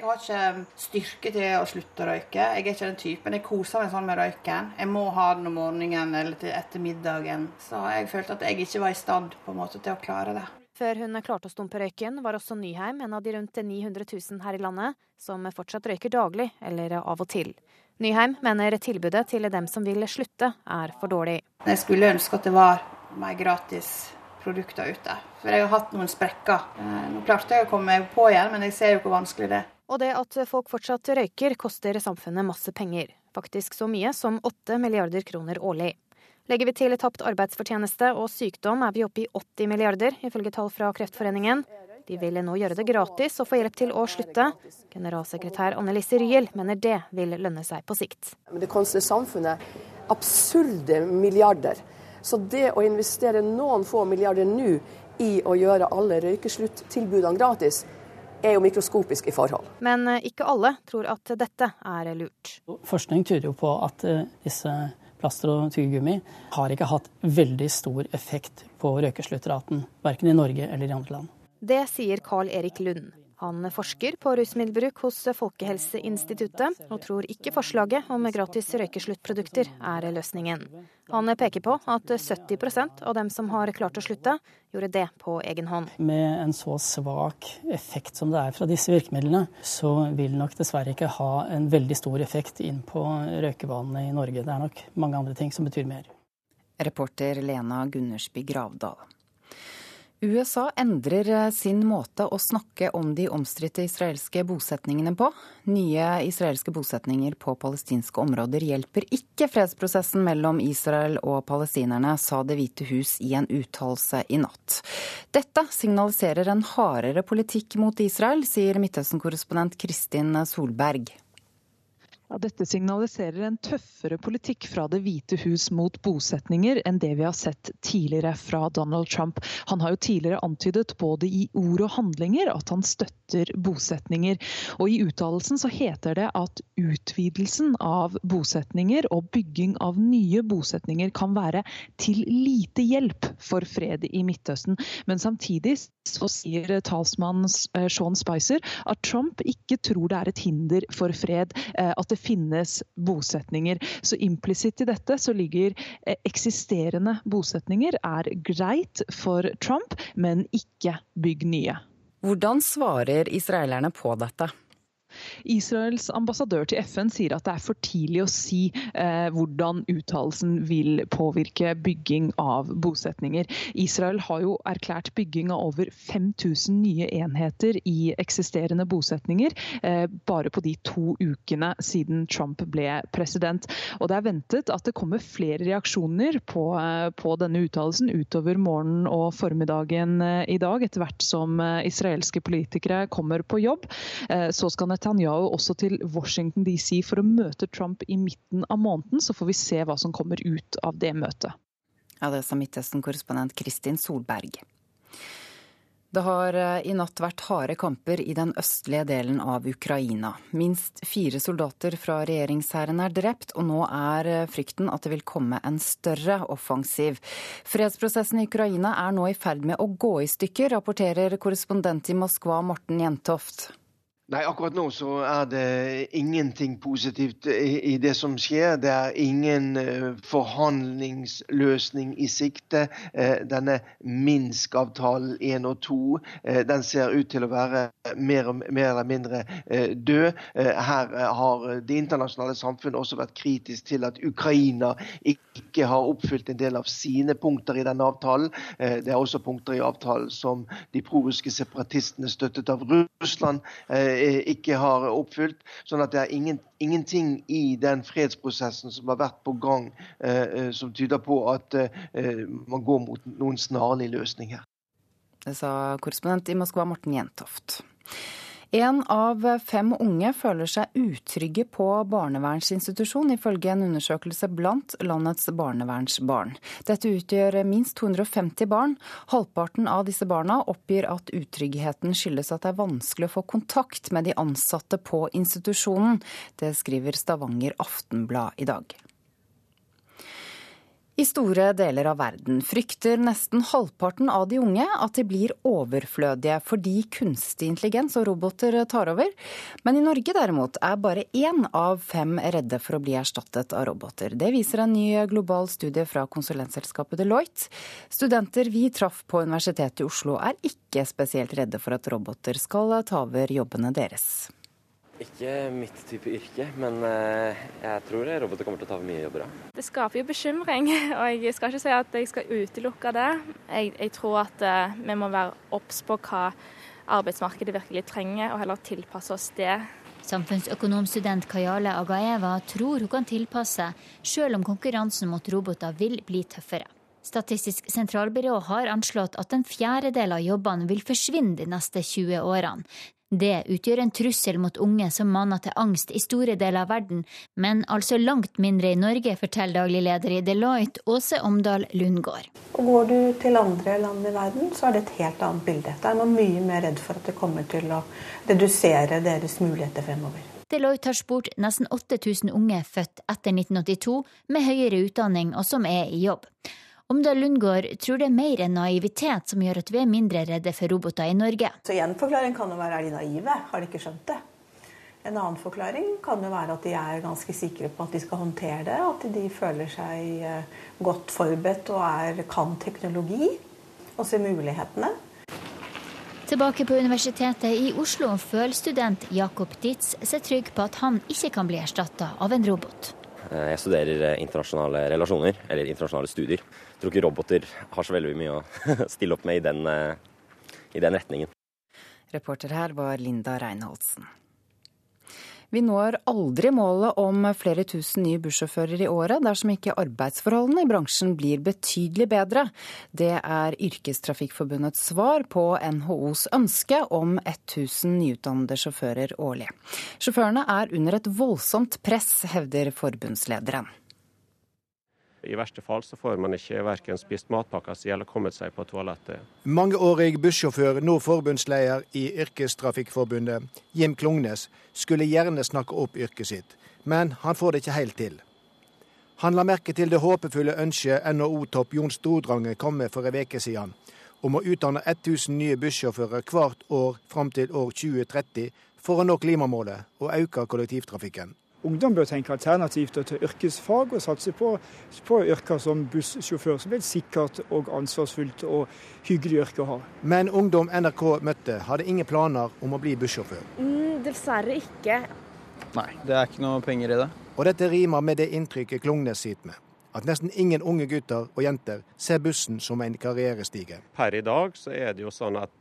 Jeg har ikke styrke til å slutte å røyke. Jeg er ikke den typen. Jeg koser meg sånn med røyken. Jeg må ha den om morgenen eller til etter middagen. Så jeg følte at jeg ikke var i stand på en måte til å klare det. Før hun klarte å stumpe røyken, var også Nyheim en av de rundt 900 000 her i landet som fortsatt røyker daglig eller av og til. Nyheim mener tilbudet til dem som vil slutte, er for dårlig. Jeg skulle ønske at det var mer gratis produkter ute. For jeg har hatt noen sprekker. Eh, nå klarte jeg å komme meg på igjen, men jeg ser jo hvor vanskelig det er. Og det at folk fortsatt røyker, koster samfunnet masse penger. Faktisk så mye som 8 milliarder kroner årlig. Legger vi til tapt arbeidsfortjeneste og sykdom, er vi oppe i 80 milliarder, ifølge tall fra Kreftforeningen. De vil nå gjøre det gratis å få hjelp til å slutte. Generalsekretær Annelise Ryel mener det vil lønne seg på sikt. Det koster samfunnet absurde milliarder. Så det å investere noen få milliarder nå i å gjøre alle røykesluttilbudene gratis, er jo mikroskopisk i forhold. Men eh, ikke alle tror at dette er lurt. Forskning tyder jo på at eh, disse plaster og tyggegummi har ikke hatt veldig stor effekt på røykesluttraten, verken i Norge eller i andre land. Det sier Carl Erik Lund. Han forsker på rusmiddelbruk hos Folkehelseinstituttet, og tror ikke forslaget om gratis røykesluttprodukter er løsningen. Han peker på at 70% av dem som har klart å slutte, gjorde det på egen hånd. Med en så svak effekt som det er fra disse virkemidlene, så vil nok dessverre ikke ha en veldig stor effekt inn på røykevanene i Norge. Det er nok mange andre ting som betyr mer. Reporter Lena Gundersby Gravdal. USA endrer eh, sin måte å snakke om de omstridte israelske bosetningene på. Nye israelske bosetninger på palestinske områder hjelper ikke fredsprosessen mellom Israel og palestinerne, sa Det hvite hus i en uttalelse i natt. Dette signaliserer en hardere politikk mot Israel, sier Midtøsten-korrespondent Kristin Solberg. Ja, dette signaliserer en tøffere politikk fra Det hvite hus mot bosetninger enn det vi har sett tidligere fra Donald Trump. Han har jo tidligere antydet både i ord og handlinger at han støtter bosetninger. Og I uttalelsen så heter det at utvidelsen av bosetninger og bygging av nye bosetninger kan være til lite hjelp for fred i Midtøsten. Men samtidig så sier talsmann eh, Sean Spicer at Trump ikke tror det er et hinder for fred. Eh, at det finnes bosetninger. Så implisitt i dette så ligger eh, eksisterende bosetninger er greit for Trump, men ikke bygg nye. Hvordan svarer israelerne på dette? Israels ambassadør til FN sier at det er for tidlig å si eh, hvordan uttalelsen vil påvirke bygging av bosetninger. Israel har jo erklært bygging av over 5000 nye enheter i eksisterende bosetninger eh, bare på de to ukene siden Trump ble president. Og det er ventet at det kommer flere reaksjoner på, eh, på denne uttalelsen utover morgenen og formiddagen eh, i dag, etter hvert som eh, israelske politikere kommer på jobb. Eh, så skal Netanyahu også til Washington DC for å møte Trump i midten av måneden. Så får vi se hva som kommer ut av det møtet. Ja, Det sa Midtøsten-korrespondent Kristin Solberg. Det har eh, i natt vært harde kamper i den østlige delen av Ukraina. Minst fire soldater fra regjeringshæren er drept, og nå er eh, frykten at det vil komme en større offensiv. Fredsprosessen i Ukraina er nå i ferd med å gå i stykker, rapporterer korrespondent i Moskva Morten Jentoft. Nei, akkurat nå så er det ingenting positivt i, det som skjer. Det er ingen uh, forhandlingsløsning i sikte. Uh, denne Minsk-avtalen 1 og 2 uh, den ser ut til å være mer, mer eller mindre død. her har det internasjonale samfunnet også vært kritisk til at Ukraina ikke har oppfylt en del av sine punkter i denne avtalen. det er også punkter i avtalen som de prorussiske separatistene støttet av Russland ikke har oppfylt. Sånn at det er ingen, ingenting i den fredsprosessen som har vært på gang eh, eh som tyder på at eh, man går mot noen snarlig løsning her. Det sa korrespondent i Moskva Morten Jentoft. En av fem unge føler seg utrygge på barnevernsinstitusjon, ifølge en undersøkelse blant landets barnevernsbarn. Dette utgjør minst 250 barn. Halvparten av disse barna oppgir at utryggheten skyldes at det er vanskelig å få kontakt med de ansatte på institusjonen. Det skriver Stavanger Aftenblad i dag. I store deler av verden frykter nesten halvparten av de unge at de blir overflødige fordi kunstig intelligens og roboter tar over. Men i Norge derimot er bare én av fem redde for å bli erstattet av roboter. Det viser en ny global studie fra konsulentselskapet Deloitte. Studenter vi traff på Universitetet i Oslo er ikke spesielt redde for at roboter skal ta over jobbene deres. Ikke mitt type yrke, men eh, jeg tror roboter kommer til å ta mye jobber. Det skaper jo bekymring, <laughs> og jeg skal ikke si at jeg skal utelukke det. Jeg, jeg tror at eh, vi må være obs på hva arbeidsmarkedet virkelig trenger, og heller tilpasse oss det. Samfunnsøkonomstudent Kayale Agaeva tror hun kan tilpasse, selv om konkurransen mot roboter vil bli tøffere. Statistisk sentralbyrå har anslått at en fjerdedel av jobbene vil forsvinne de neste 20 årene. Det utgjør en trussel mot unge som maner til angst i store deler av verden, men altså langt mindre i Norge, forteller daglig leder i Deloitte, Åse Omdal Lundgård. Går du til andre land i verden, så er det et helt annet bilde. Da er man mye mer redd for at det kommer til å redusere deres muligheter fremover. Deloitte har spurt nesten 8000 unge født etter 1982 med høyere utdanning og som er i jobb. Omdal Lundgaard tror det er mer enn naivitet som gjør at vi er mindre redde for roboter i Norge. Så En forklaring kan jo være er de naive, har de ikke skjønt det? En annen forklaring kan jo være at de er ganske sikre på at de skal håndtere det. At de føler seg eh, godt forberedt og er, kan teknologi og ser mulighetene. Tilbake på Universitetet i Oslo føler student Jakob Ditz seg trygg på at han ikke kan bli erstatta av en robot. Jeg studerer internasjonale relasjoner, eller internasjonale studier. Tror ikke roboter har så veldig mye å <laughs> stille opp med i den, i den retningen. Reporter her var Linda Reinholdsen. Vi når aldri målet om flere tusen nye bussjåfører i året dersom ikke arbeidsforholdene i bransjen blir betydelig bedre. Det er Yrkestrafikkforbundets svar på NHOs ønske om 1000 nyutdannede sjåfører årlig. Sjåførene er under et voldsomt press, hevder forbundslederen. I verste fall så får man ikke verken spist matpakka si eller kommet seg på toalettet. Mangeårig bussjåfør, nå forbundsleder i Yrkestrafikkforbundet, Jim Klungnes, skulle gjerne snakke opp yrket sitt, men han får det ikke helt til. Han la merke til det håpefulle ønsket NHO-topp Jon Stordrange kom med for en uke siden, om å utdanne 1000 nye bussjåfører hvert år fram til år 2030 for å nå klimamålet og øke kollektivtrafikken. Ungdom bør tenke alternativt til yrkesfag og satse på, på yrker som bussjåfør, som er et sikkert og ansvarsfullt og hyggelig yrke å ha. Men ungdom NRK møtte, hadde ingen planer om å bli bussjåfør? Mm, dessverre ikke. Nei, det er ikke noe penger i det. Og dette rimer med det inntrykket Klungnes sitter med. At nesten ingen unge gutter og jenter ser bussen som en karrierestige. Per i dag så er det jo sånn at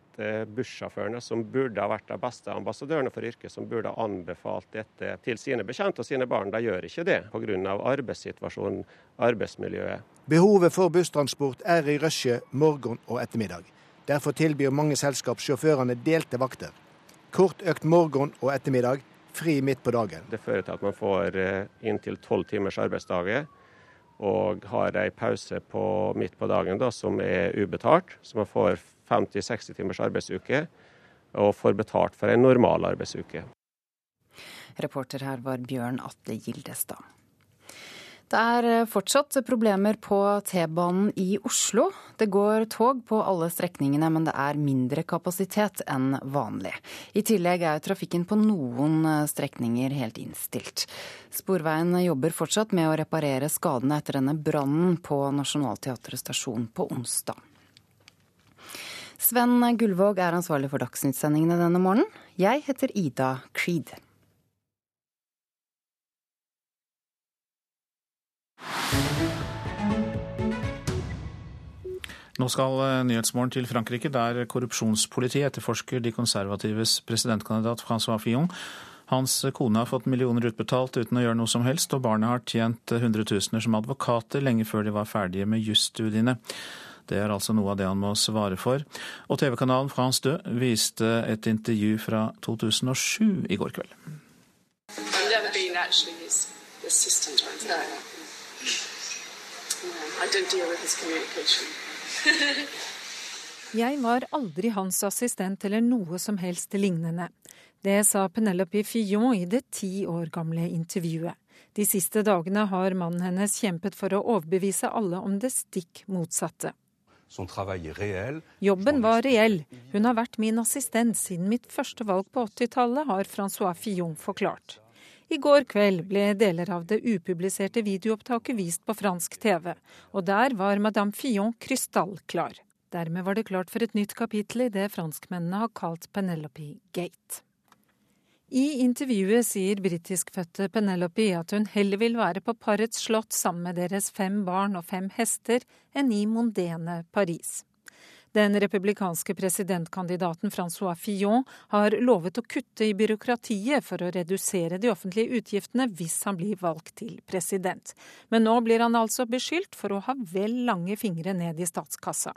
bussjåførene som burde ha vært de beste ambassadørene for yrket, som burde ha anbefalt dette til sine bekjente og sine barn, de gjør ikke det pga. arbeidssituasjonen, arbeidsmiljøet. Behovet for busstransport er i rushet morgen og ettermiddag. Derfor tilbyr mange selskap sjåførene delte vakter. Kort økt morgen og ettermiddag, fri midt på dagen. Det fører til at man får eh, inntil tolv timers arbeidsdager og har ei pause på, midt på dagen da, som er ubetalt. Så man får 50-60 timers arbeidsuke og får betalt for en normal arbeidsuke. Reporter her var Bjørn Atle Gildestad. Det er fortsatt problemer på T-banen i Oslo. Det går tog på alle strekningene, men det er mindre kapasitet enn vanlig. I tillegg er trafikken på noen strekninger helt innstilt. Sporveien jobber fortsatt med å reparere skadene etter denne brannen på Nationaltheatret stasjon på onsdag. Sven Gullvåg er ansvarlig for Dagsnytt-sendingene denne morgenen. Jeg heter Ida Creed. Nå skal eh, Nyhetsmorgen til Frankrike, der korrupsjonspolitiet etterforsker de konservatives presidentkandidat Francois Fillon. Hans kone har fått millioner utbetalt uten å gjøre noe som helst, og barna har tjent hundretusener som advokater lenge før de var ferdige med jusstudiene. Det er altså noe av det han må svare for. Og TV-kanalen France 2 viste et intervju fra 2007 i går kveld. <laughs> Jeg var aldri hans assistent eller noe som helst lignende. Det sa Penelope Fillon i det ti år gamle intervjuet. De siste dagene har mannen hennes kjempet for å overbevise alle om det stikk motsatte. Jobben var reell. Hun har vært min assistent siden mitt første valg på 80-tallet, har Francois Fillon forklart. I går kveld ble deler av det upubliserte videoopptaket vist på fransk TV, og der var madame Fillon krystallklar. Dermed var det klart for et nytt kapittel i det franskmennene har kalt Penelope Gate. I intervjuet sier britiskfødte Penelope at hun heller vil være på parets slott sammen med deres fem barn og fem hester enn i mondene Paris. Den republikanske presidentkandidaten Francois Fillon har lovet å kutte i byråkratiet for å redusere de offentlige utgiftene hvis han blir valgt til president. Men nå blir han altså beskyldt for å ha vel lange fingre ned i statskassa.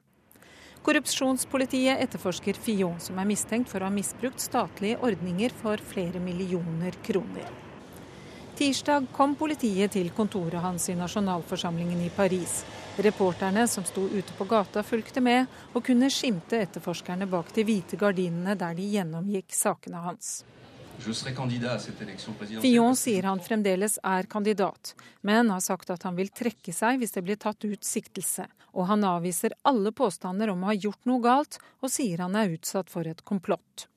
Korrupsjonspolitiet etterforsker Fillon, som er mistenkt for å ha misbrukt statlige ordninger for flere millioner kroner. Tirsdag kom politiet til kontoret hans i nasjonalforsamlingen i Paris. Reporterne som sto ute på gata fulgte med, og kunne skimte etterforskerne bak de hvite gardinene der de gjennomgikk sakene hans. Fillon sier han fremdeles er kandidat, men har sagt at han vil trekke seg hvis det blir tatt ut siktelse. Og han avviser alle påstander om å ha gjort noe galt, og sier han er utsatt for et komplott.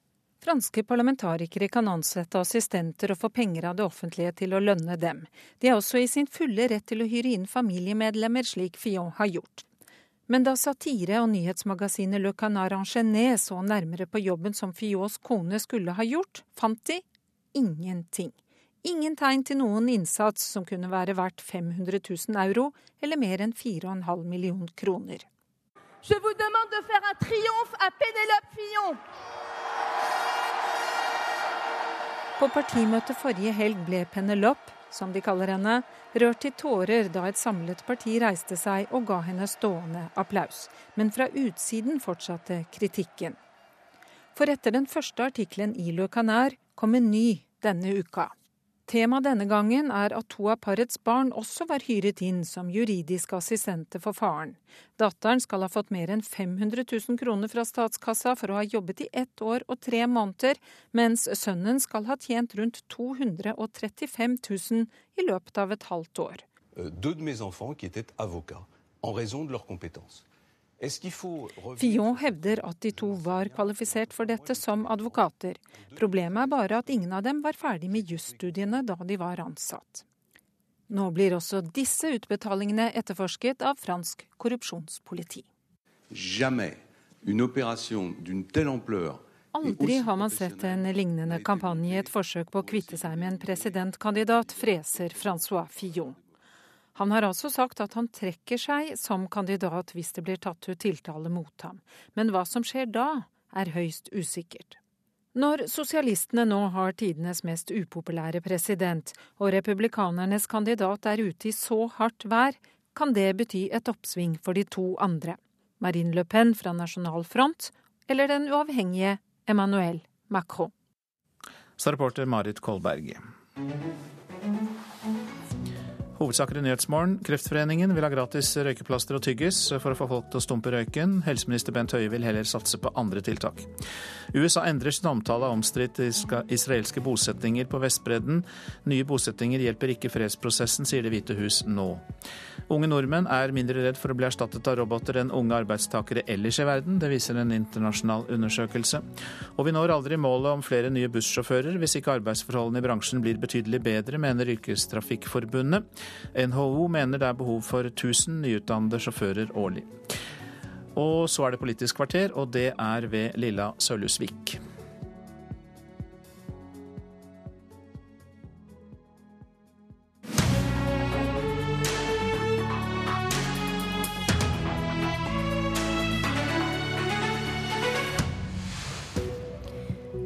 Franske parlamentarikere kan ansette assistenter og få penger av det offentlige til å lønne dem. De er også i sin fulle rett til å hyre inn familiemedlemmer, slik Fillon har gjort. Men da satire- og nyhetsmagasinet Le Canard Enchaîné så nærmere på jobben som Fiots kone skulle ha gjort, fant de ingenting. ingen tegn til noen innsats som kunne være verdt 500 000 euro eller mer enn 4,5 million kroner. Je vous demande de faire un triomphe à Pénélope Fillon. På partimøtet forrige helg ble Penelope, som de kaller henne, rørt til tårer da et samlet parti reiste seg og ga henne stående applaus. Men fra utsiden fortsatte kritikken. For etter den første artikkelen i Le Canard kom en ny denne uka. Tema denne gangen er at to av parets barn også var hyret inn som juridiske assistenter for faren. Datteren skal ha fått mer enn 500 000 kroner fra statskassa for å ha jobbet i ett år og tre måneder, mens sønnen skal ha tjent rundt 235 000 i løpet av et halvt år. Euh, de mes enfants var étaient avocats, grunn av deres compétences. Fillon hevder at de to var kvalifisert for dette som advokater. Problemet er bare at ingen av dem var ferdig med jusstudiene da de var ansatt. Nå blir også disse utbetalingene etterforsket av fransk korrupsjonspoliti. Aldri har man sett en lignende kampanje i et forsøk på å kvitte seg med en presidentkandidat, freser Francois Fillon. Han har altså sagt at han trekker seg som kandidat hvis det blir tatt ut tiltale mot ham. Men hva som skjer da, er høyst usikkert. Når sosialistene nå har tidenes mest upopulære president, og republikanernes kandidat er ute i så hardt vær, kan det bety et oppsving for de to andre. Marine Le Pen fra Nasjonal Front eller den uavhengige Emmanuel Macron. Sa reporter Marit Kolberg. Hovedsaker i Nyhetsmorgen. Kreftforeningen vil ha gratis røykeplaster og tyggis for å få folk til å stumpe røyken. Helseminister Bent Høie vil heller satse på andre tiltak. USA endrer sin omtale av omstridte israelske bosettinger på Vestbredden. Nye bosettinger hjelper ikke fredsprosessen, sier Det hvite hus nå. Unge nordmenn er mindre redd for å bli erstattet av roboter enn unge arbeidstakere ellers i verden. Det viser en internasjonal undersøkelse. Og vi når aldri målet om flere nye bussjåfører hvis ikke arbeidsforholdene i bransjen blir betydelig bedre, mener Yrkestrafikkforbundet. NHO mener det er behov for 1000 nyutdannede sjåfører årlig. Og så er det Politisk kvarter, og det er ved Lilla Sølhusvik.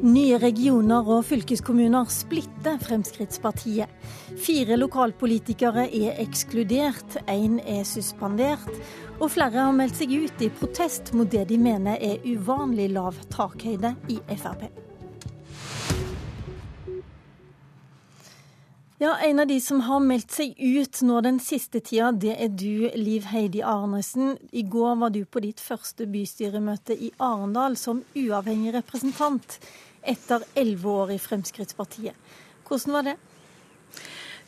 Nye regioner og fylkeskommuner splitter Fremskrittspartiet. Fire lokalpolitikere er ekskludert, én er suspendert, og flere har meldt seg ut i protest mot det de mener er uvanlig lav takhøyde i Frp. Ja, En av de som har meldt seg ut nå den siste tida, det er du, Liv Heidi Arnesen. I går var du på ditt første bystyremøte i Arendal som uavhengig representant etter elleve år i Fremskrittspartiet. Hvordan var det?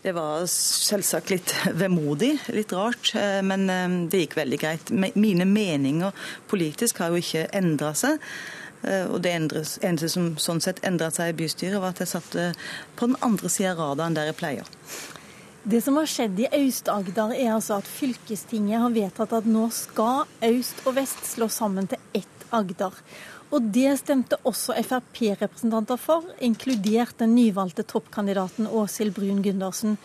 Det var selvsagt litt vemodig, litt rart, eh, men eh, det gikk veldig greit. Mine meninger politisk har jo ikke endra seg. Eh, og det eneste som sånn sett endra seg i bystyret, var at jeg satt på den andre sida av radaren der jeg pleier. Det som har skjedd i Aust-Agder, er altså at fylkestinget har vedtatt at nå skal øst og vest slås sammen til ett Agder. Og det stemte også Frp-representanter for, inkludert den nyvalgte toppkandidaten Åshild Brun Gundersen.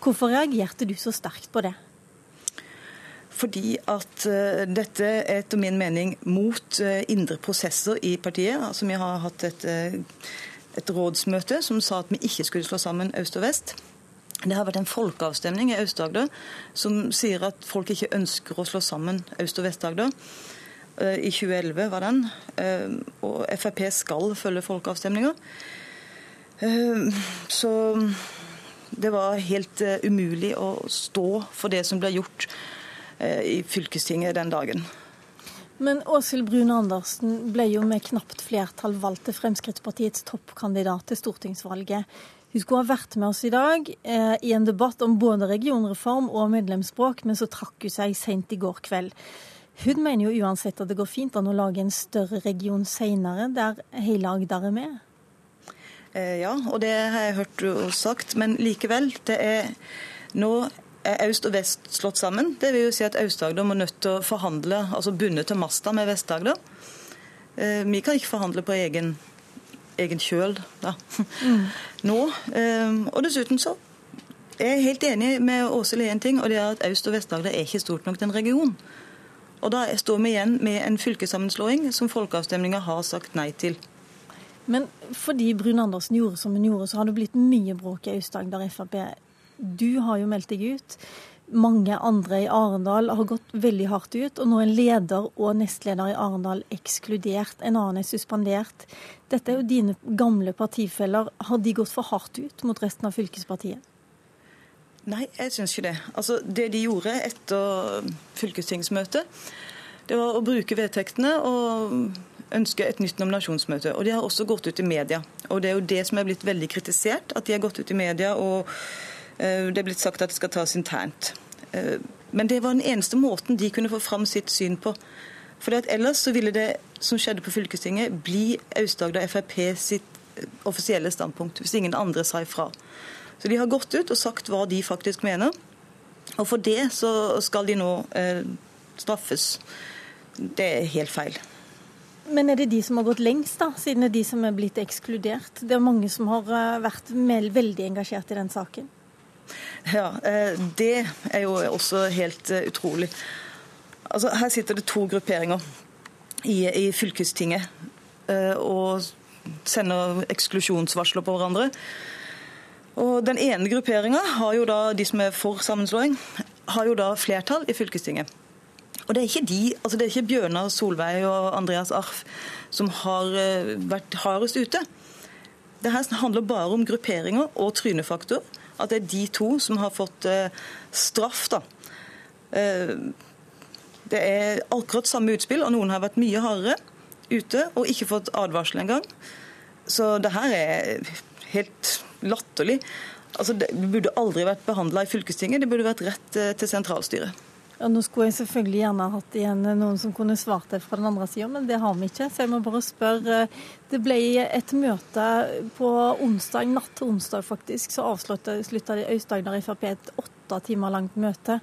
Hvorfor reagerte du så sterkt på det? Fordi at uh, dette er etter min mening mot uh, indre prosesser i partiet. Altså Vi har hatt et, uh, et rådsmøte som sa at vi ikke skulle slå sammen øst og vest. Det har vært en folkeavstemning i Aust-Agder som sier at folk ikke ønsker å slå sammen Øst- og Vest-Agder. Eh, I 2011 var den. Eh, og Frp skal følge folkeavstemninger. Eh, så det var helt umulig å stå for det som ble gjort i fylkestinget den dagen. Men Åshild Brune Andersen ble jo med knapt flertall valgt til Fremskrittspartiets toppkandidat til stortingsvalget. Hun skulle ha vært med oss i dag eh, i en debatt om både regionreform og medlemsspråk, men så trakk hun seg sent i går kveld. Hun mener jo uansett at det går fint an å lage en større region senere, der hele Agder er med. Eh, ja, og det har jeg hørt og sagt. Men likevel, det er nå er øst og vest slått sammen. Det vil jo si at Aust-Agder må nødt til å forhandle, altså bundet til masta med Vest-Agder. Eh, vi kan ikke forhandle på egen egen kjøl da. Mm. <laughs> nå. Og dessuten så er jeg helt enig med Åshild i én ting, og det er at Aust- og Vest-Agder er ikke stort nok til en region. Og da står vi igjen med en fylkessammenslåing som folkeavstemninga har sagt nei til. Men fordi Brun Andersen gjorde som hun gjorde, så har det blitt mye bråk i Aust-Agder Frp. Du har jo meldt deg ut. Mange andre i Arendal har gått veldig hardt ut, og nå er leder og nestleder i Arendal ekskludert. En annen er suspendert. Dette er jo dine gamle partifeller. Har de gått for hardt ut mot resten av fylkespartiet? Nei, jeg syns ikke det. Altså, Det de gjorde etter fylkestingsmøtet, det var å bruke vedtektene og ønske et nytt nominasjonsmøte. Og de har også gått ut i media. Og det er jo det som er blitt veldig kritisert, at de har gått ut i media og uh, det er blitt sagt at det skal tas internt. Uh, men det var den eneste måten de kunne få fram sitt syn på. For ellers så ville det som skjedde på fylkestinget, bli Aust-Agder Frp sitt eh, offisielle standpunkt, hvis ingen andre sa ifra. Så de har gått ut og sagt hva de faktisk mener. Og for det så skal de nå eh, straffes. Det er helt feil. Men er det de som har gått lengst, da, siden det er de som er blitt ekskludert? Det er mange som har eh, vært veldig engasjert i den saken. Ja, eh, det er jo også helt eh, utrolig. Altså, her sitter det to grupperinger i, i fylkestinget og sender eksklusjonsvarsler på hverandre. Og Den ene grupperinga, de som er for sammenslåing, har jo da flertall i fylkestinget. Og Det er ikke de, altså det er ikke Bjørnar Solveig og Andreas Arf som har eh, vært hardest ute. Det her handler bare om grupperinger og trynefaktor. At det er de to som har fått eh, straff. da. Eh, det er akkurat samme utspill, og noen har vært mye hardere ute og ikke fått advarsel engang. Så det her er helt latterlig. Altså, det burde aldri vært behandla i fylkestinget, det burde vært rett eh, til sentralstyret. Ja, nå skulle jeg selvfølgelig gjerne hatt igjen noen som kunne svart det fra den andre sida, men det har vi ikke. Så jeg må bare spørre. Det ble et møte på onsdag, natt til onsdag faktisk, så avslutta Aust-Agder Frp et åtte timer langt møte.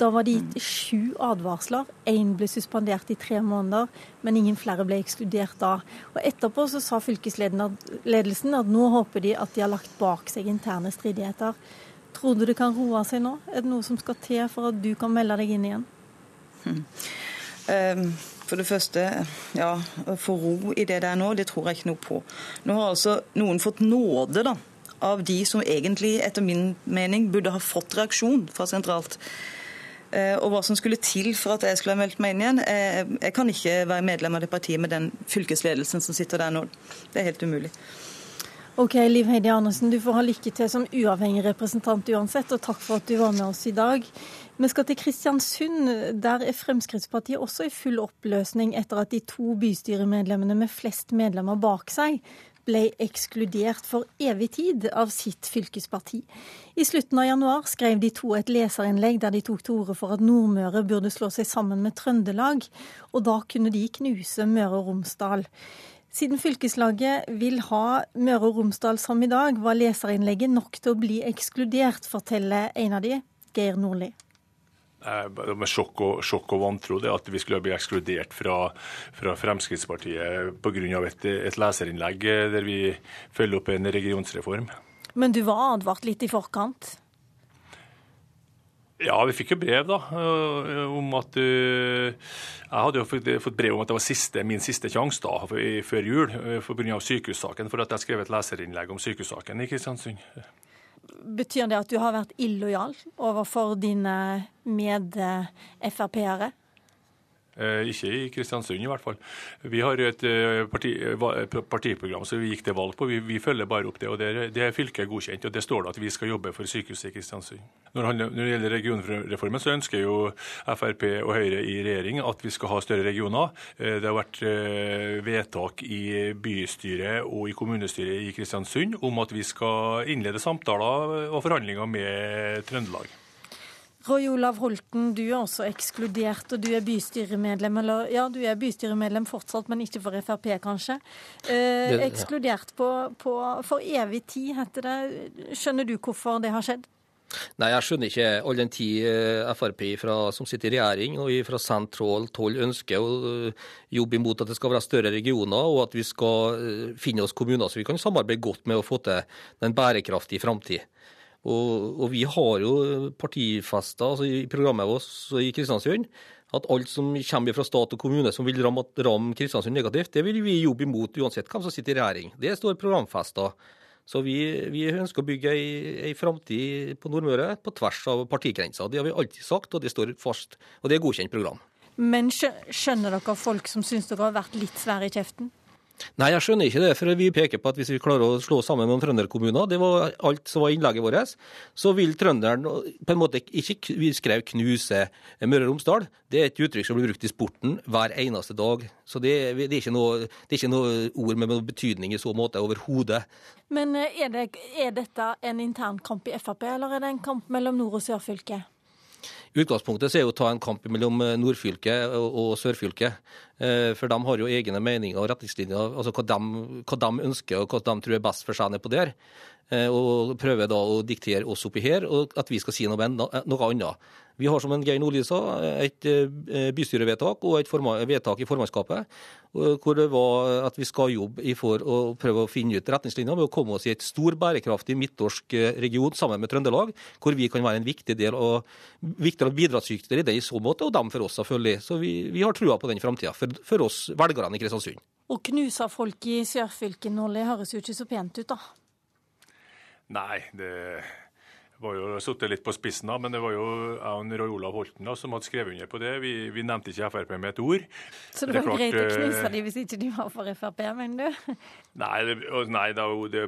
Da var det gitt sju advarsler. Én ble suspendert i tre måneder, men ingen flere ble ekskludert da. Og Etterpå så sa fylkesledelsen at nå håper de at de har lagt bak seg interne stridigheter. Tror du det kan roe seg nå? Er det noe som skal til for at du kan melde deg inn igjen? Hmm. Um, for det første, ja, få ro i det der nå, det tror jeg ikke noe på. Nå har altså noen fått nåde da, av de som egentlig, etter min mening, burde ha fått reaksjon fra sentralt. Eh, og hva som skulle til for at jeg skulle ha meldt meg inn igjen. Eh, jeg kan ikke være medlem av det partiet med den fylkesledelsen som sitter der nå. Det er helt umulig. Ok, Liv Heidi Andersen, du får ha lykke til som uavhengig representant uansett, og takk for at du var med oss i dag. Vi skal til Kristiansund. Der er Fremskrittspartiet også i full oppløsning etter at de to bystyremedlemmene med flest medlemmer bak seg ble ekskludert for evig tid av sitt fylkesparti. I slutten av januar skrev de to et leserinnlegg der de tok til orde for at Nordmøre burde slå seg sammen med Trøndelag, og da kunne de knuse Møre og Romsdal. Siden fylkeslaget vil ha Møre og Romsdal som i dag, var leserinnlegget nok til å bli ekskludert, forteller en av de, Geir Nordli. Eh, med sjokk og, sjokk og vantro det at vi skulle bli ekskludert fra, fra Fremskrittspartiet pga. Et, et leserinnlegg der vi følger opp en regionsreform. Men du var advart litt i forkant? Ja, vi fikk jo brev da, eh, om at Jeg hadde jo fått brev om at det var siste, min siste sjanse da, før jul pga. sykehussaken, for at jeg skrev et leserinnlegg om sykehussaken i Kristiansund. Betyr det at du har vært illojal overfor dine med-Frp-ere? Eh, ikke i Kristiansund, i hvert fall. Vi har et eh, parti, partiprogram som vi gikk til valg på. Vi, vi følger bare opp det. og Det, det er fylket godkjent. og Det står det at vi skal jobbe for sykehuset i Kristiansund. Når, det gjelder regionreformen, så ønsker jo Frp og Høyre i regjering at vi skal ha større regioner. Eh, det har vært vedtak i bystyret og i kommunestyret i Kristiansund om at vi skal innlede samtaler og forhandlinger med Trøndelag. Roy Olav Holten, du er også ekskludert, og du er bystyremedlem. Eller ja, du er bystyremedlem fortsatt, men ikke for Frp, kanskje. Eh, ekskludert på, på, for evig tid, heter det. Skjønner du hvorfor det har skjedd? Nei, jeg skjønner ikke all den tid eh, Frp fra, som sitter i regjering og fra sentralt hold ønsker å eh, jobbe imot at det skal være større regioner, og at vi skal eh, finne oss kommuner så vi kan samarbeide godt med å få til en bærekraftig framtid. Og, og, vi har jo partifester altså i programmet vårt i Kristiansund at alt som kommer fra stat og kommune som vil ramme, ramme Kristiansund negativt, det vil vi jobbe imot uansett hvem som sitter i regjering. Det står programfesta. Så vi, vi, ønsker å bygge ei, ei framtid på Nordmøre på tvers av partigrenser. Det har vi alltid sagt, og det står fast. Og det er godkjent program. Men skjønner dere folk som syns dere har vært litt svære i kjeften? Nei, jeg skjønner ikke det. For vi peker på at hvis vi klarer å slå sammen noen trønderkommuner, det var alt som var innlegget vårt, så vil trønderen på en måte ikke Vi skrev 'knuse Møre og Romsdal'. Det er et uttrykk som blir brukt i sporten hver eneste dag. Så det, det, er, ikke noe, det er ikke noe ord med noe betydning i så måte overhodet. Men eh, er, det, er dette en intern kamp i Frp, eller er det en kamp mellom nord- og sørfylket? Utgangspunktet så er å ta en kamp mellom eh, nordfylket og sørfylket. Eh, for de har jo egne meninger og retningslinjer, altså hva de, hva de ønsker og hva de tror er best for seg nedpå der. Eh, og prøver da å diktere oss oppi her, og at vi skal si noe, noe annet. Vi har, som en Geir Nordli sa, et eh, bystyrevedtak og et vedtak i formannskapet hvor det var at vi skal jobbe for å prøve å finne ut retningslinjer med å komme oss i et stor, bærekraftig midtnorsk eh, region sammen med Trøndelag, hvor vi kan være en viktig del og viktigere bidragsyter i det i så måte, og dem for oss, selvfølgelig. Så vi, vi har trua på den framtida, for, for oss velgerne i Kristiansund. Å knuse folk i sørfylket, Nordli, høres jo ikke så pent ut, da? Nei, det var jo sittet litt på spissen, da, men det var jo jeg Roy Olav Holten da, som hadde skrevet under på det. Vi, vi nevnte ikke Frp med et ord. Så det var det greit å eh, knuse dem hvis ikke de var for Frp, mener du? Nei, det, nei da, det,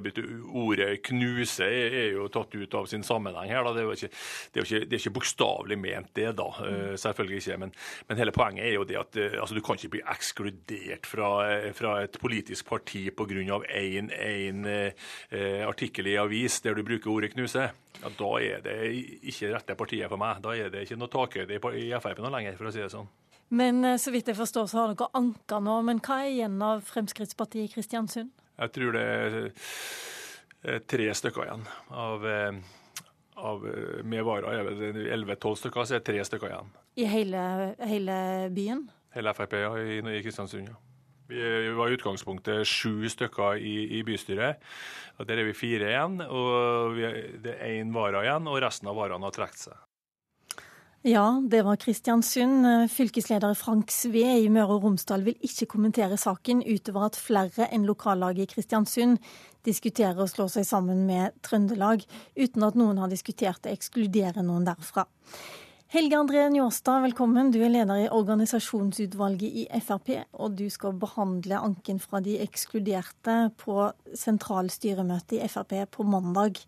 ordet 'knuse' er, er, jo tatt ut av sin sammenheng her. Da. Det er jo ikke, det er ikke, det er ikke bokstavelig ment, det, da. Mm. Selvfølgelig ikke. Men, men, hele poenget er jo det at eh, altså, du kan ikke bli ekskludert fra, fra et politisk parti pga. én artikkel i avis der du bruker ordet 'knuse' ja, da er det ikke rette partiet for meg. Da er det ikke noe takhøyde i Frp nå lenger, for å si det sånn. Men eh, så vidt jeg forstår, så har dere anka nå. Men hva er igjen av Fremskrittspartiet i Kristiansund? Jeg tror det er tre stykker igjen. Av, eh, av eh, med vara er det 11-12 stykker, så er det tre stykker igjen. I hele, hele byen? Hele Frp ja, i, i Kristiansund, ja. Vi var i utgangspunktet sju stykker i, i bystyret. og Der er vi fire igjen. og vi, Det er én vara igjen, og resten av varene har trukket seg. Ja, det var Kristiansund. Fylkesleder Frank Sve i Møre og Romsdal vil ikke kommentere saken utover at flere enn lokallaget i Kristiansund diskuterer å slå seg sammen med Trøndelag, uten at noen har diskutert å ekskludere noen derfra. Helge André Njåstad, velkommen. Du er leder i organisasjonsutvalget i Frp, og du skal behandle anken fra de ekskluderte på sentralstyremøtet i Frp på mandag.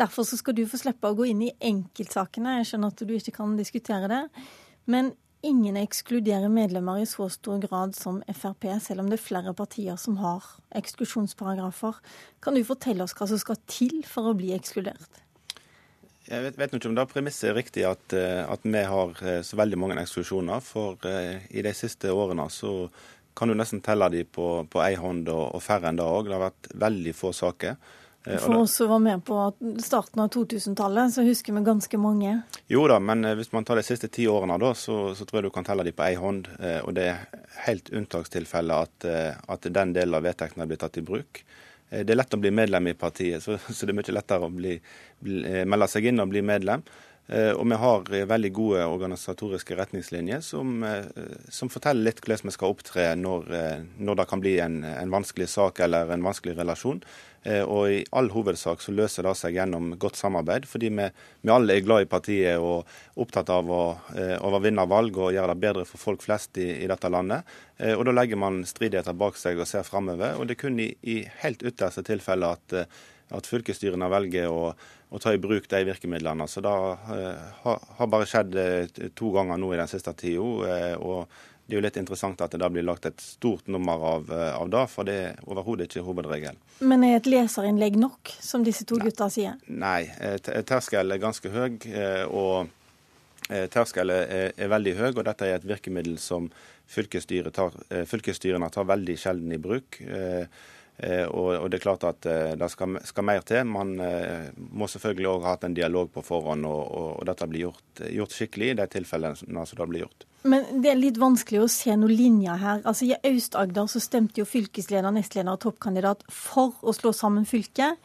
Derfor skal du få slippe å gå inn i enkeltsakene. Jeg skjønner at du ikke kan diskutere det. Men ingen ekskluderer medlemmer i så stor grad som Frp, selv om det er flere partier som har eksklusjonsparagrafer. Kan du fortelle oss hva som skal til for å bli ekskludert? Jeg vet, vet ikke om det premisset er riktig at, eh, at, vi har eh, så veldig mange eksklusjoner. For uh, i de siste årene så kan du nesten telle de på, på ei hånd, og, og færre enn det òg. Det har vært veldig få saker. For oss som var med på starten av 2000-tallet, så husker vi ganske mange. Jo da, men hvis man tar de siste ti årene, da, så, så, tror jeg du kan telle de på ei hånd. Og det er helt unntakstilfelle at, at den delen av vedtektene blir tatt i bruk. Eh, det er lett å bli medlem i partiet, så, så det er mye lettere å bli, bli, eh, melde seg inn og bli medlem. Eh, og vi har veldig gode organisatoriske retningslinjer som, som forteller litt hvordan vi skal opptre når, når det kan bli en, en, vanskelig sak eller en vanskelig relasjon. Og i all hovedsak så løser det seg gjennom godt samarbeid, fordi vi, vi alle er glad i partiet og opptatt av å, å vinne valg og gjøre det bedre for folk flest i, i dette landet. Og Da legger man stridigheter bak seg og ser framover. Og det er kun i, i helt ytterste tilfelle at at fylkesstyrene velger å, å, ta i bruk de virkemidlene. Så Det uh, har, bare skjedd uh, to ganger nå i den siste tida. Uh, og det er jo litt interessant at det da blir lagt et stort nummer av, av det, for det er overhodet ikke hovedregelen. Men er et leserinnlegg nok, som disse to gutta sier? Nei, terskelen er ganske høy. og Terskelen er, er, veldig høy, og dette er et virkemiddel som fylkesstyrene tar, fylkesstyrene tar veldig sjelden i bruk. Og, det er klart at det skal, skal mer til. Man må selvfølgelig òg ha hatt en dialog på forhånd, og, og dette blir gjort, gjort, skikkelig i de tilfellene som det blir gjort. Men det er litt vanskelig å se noen linjer her. Altså I Aust-Agder så stemte jo fylkesleder, nestleder og toppkandidat for å slå sammen fylket.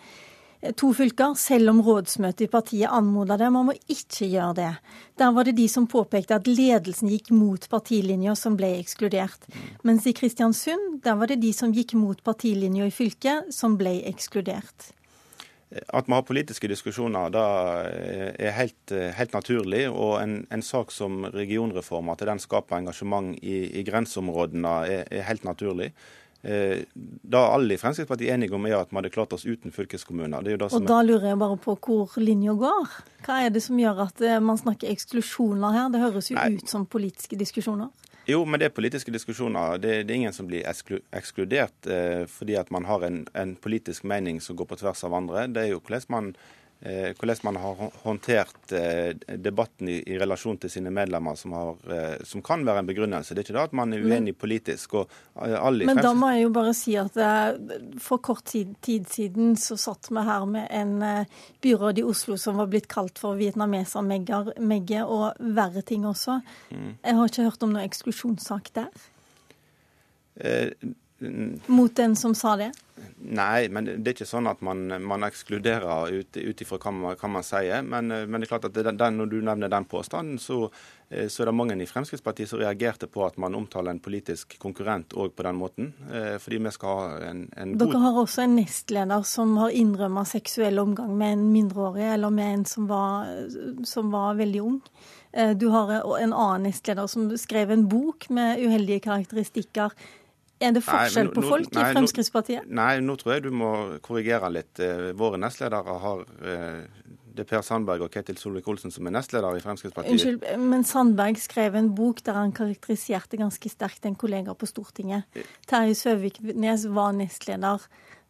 Eh, to fylker, selv om rådsmøtet i partiet anmoda det. Man må ikke gjøre det. Der var det de som påpekte at ledelsen gikk mot partilinja, som ble ekskludert. Mens i Kristiansund, der var det de som gikk mot partilinja i fylket, som ble ekskludert. At vi har politiske diskusjoner, det er helt, helt naturlig. Og en, en, sak som regionreform, at den skaper engasjement i, i grenseområdene, er, er, helt naturlig. Eh, da alle i Fremskrittspartiet enige om er at vi hadde klart oss uten fylkeskommuner. og da lurer jeg bare på hvor linja går. Hva er det som gjør at eh, man snakker eksklusjoner her? Det høres jo Nei. ut som politiske diskusjoner. Jo, men det er politiske diskusjoner. Det, det er ingen som blir ekskludert eh, fordi at man har en, en, politisk mening som går på tvers av andre. Det er jo hvordan man, hvordan man har håndtert eh, debatten i, relasjon til sine medlemmer, som, har, eh, som, kan være en begrunnelse. Det er ikke det at man er uenig politisk. Og, eh, men da må jeg jo bare si at eh, for kort tid, tid, siden så satt vi her med en byråd i Oslo som var blitt kalt for vietnameser-megge og verre ting også. Mm. Jeg har ikke hørt om noen eksklusjonssak der? Mot den som sa det? Nei, men det er ikke sånn at man, man ekskluderer ut ifra hva, hva, man sier. Men, men, det er klart at den, når du nevner den påstanden, så, eh, så, er det mange i Fremskrittspartiet som reagerte på at man omtaler en politisk konkurrent òg på den måten. Eh, fordi vi skal ha en, en god Dere har også en nestleder som har innrømma seksuell omgang med en mindreårig, eller med en som var, som var veldig ung. Eh, du har en annen nestleder som skrev en bok med uheldige karakteristikker. Er det forskjell nei, nå, på folk nei, i Fremskrittspartiet? Nei, nå tror jeg du må korrigere litt. Eh, våre nestledere har eh, det er Per Sandberg og Ketil Solvik-Olsen som er nestleder i Fremskrittspartiet. Unnskyld, men Sandberg skrev en bok der han karakteriserte ganske sterkt en kollega på Stortinget. Terje Søviknes var nestleder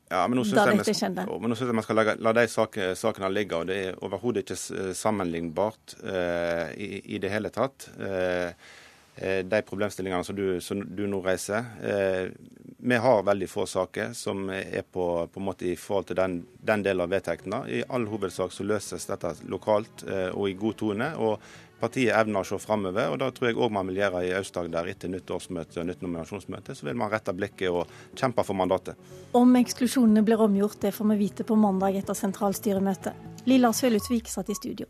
ja, men nå syns jeg, jeg man skal la, la de sakene, sakene ligge. og Det er overhodet ikke eh, sammenlignbart eh, i, i, det hele tatt. Eh, eh, de problemstillingene som du, som du nå reiser. Eh, vi har veldig få saker som er på, på en måte i forhold til den, den delen av vedtektene. I all hovedsak så løses dette lokalt eh, og i god tone. og partiet evner å se framover. Og det tror jeg òg man vil gjøre i Aust-Agder etter nytt årsmøte og nytt nominasjonsmøte. Så vil man rette blikket og kjempe for mandatet. Om eksklusjonene blir omgjort, det får vi vite på mandag etter sentralstyremøtet. Lilla Sølutvik satt i studio.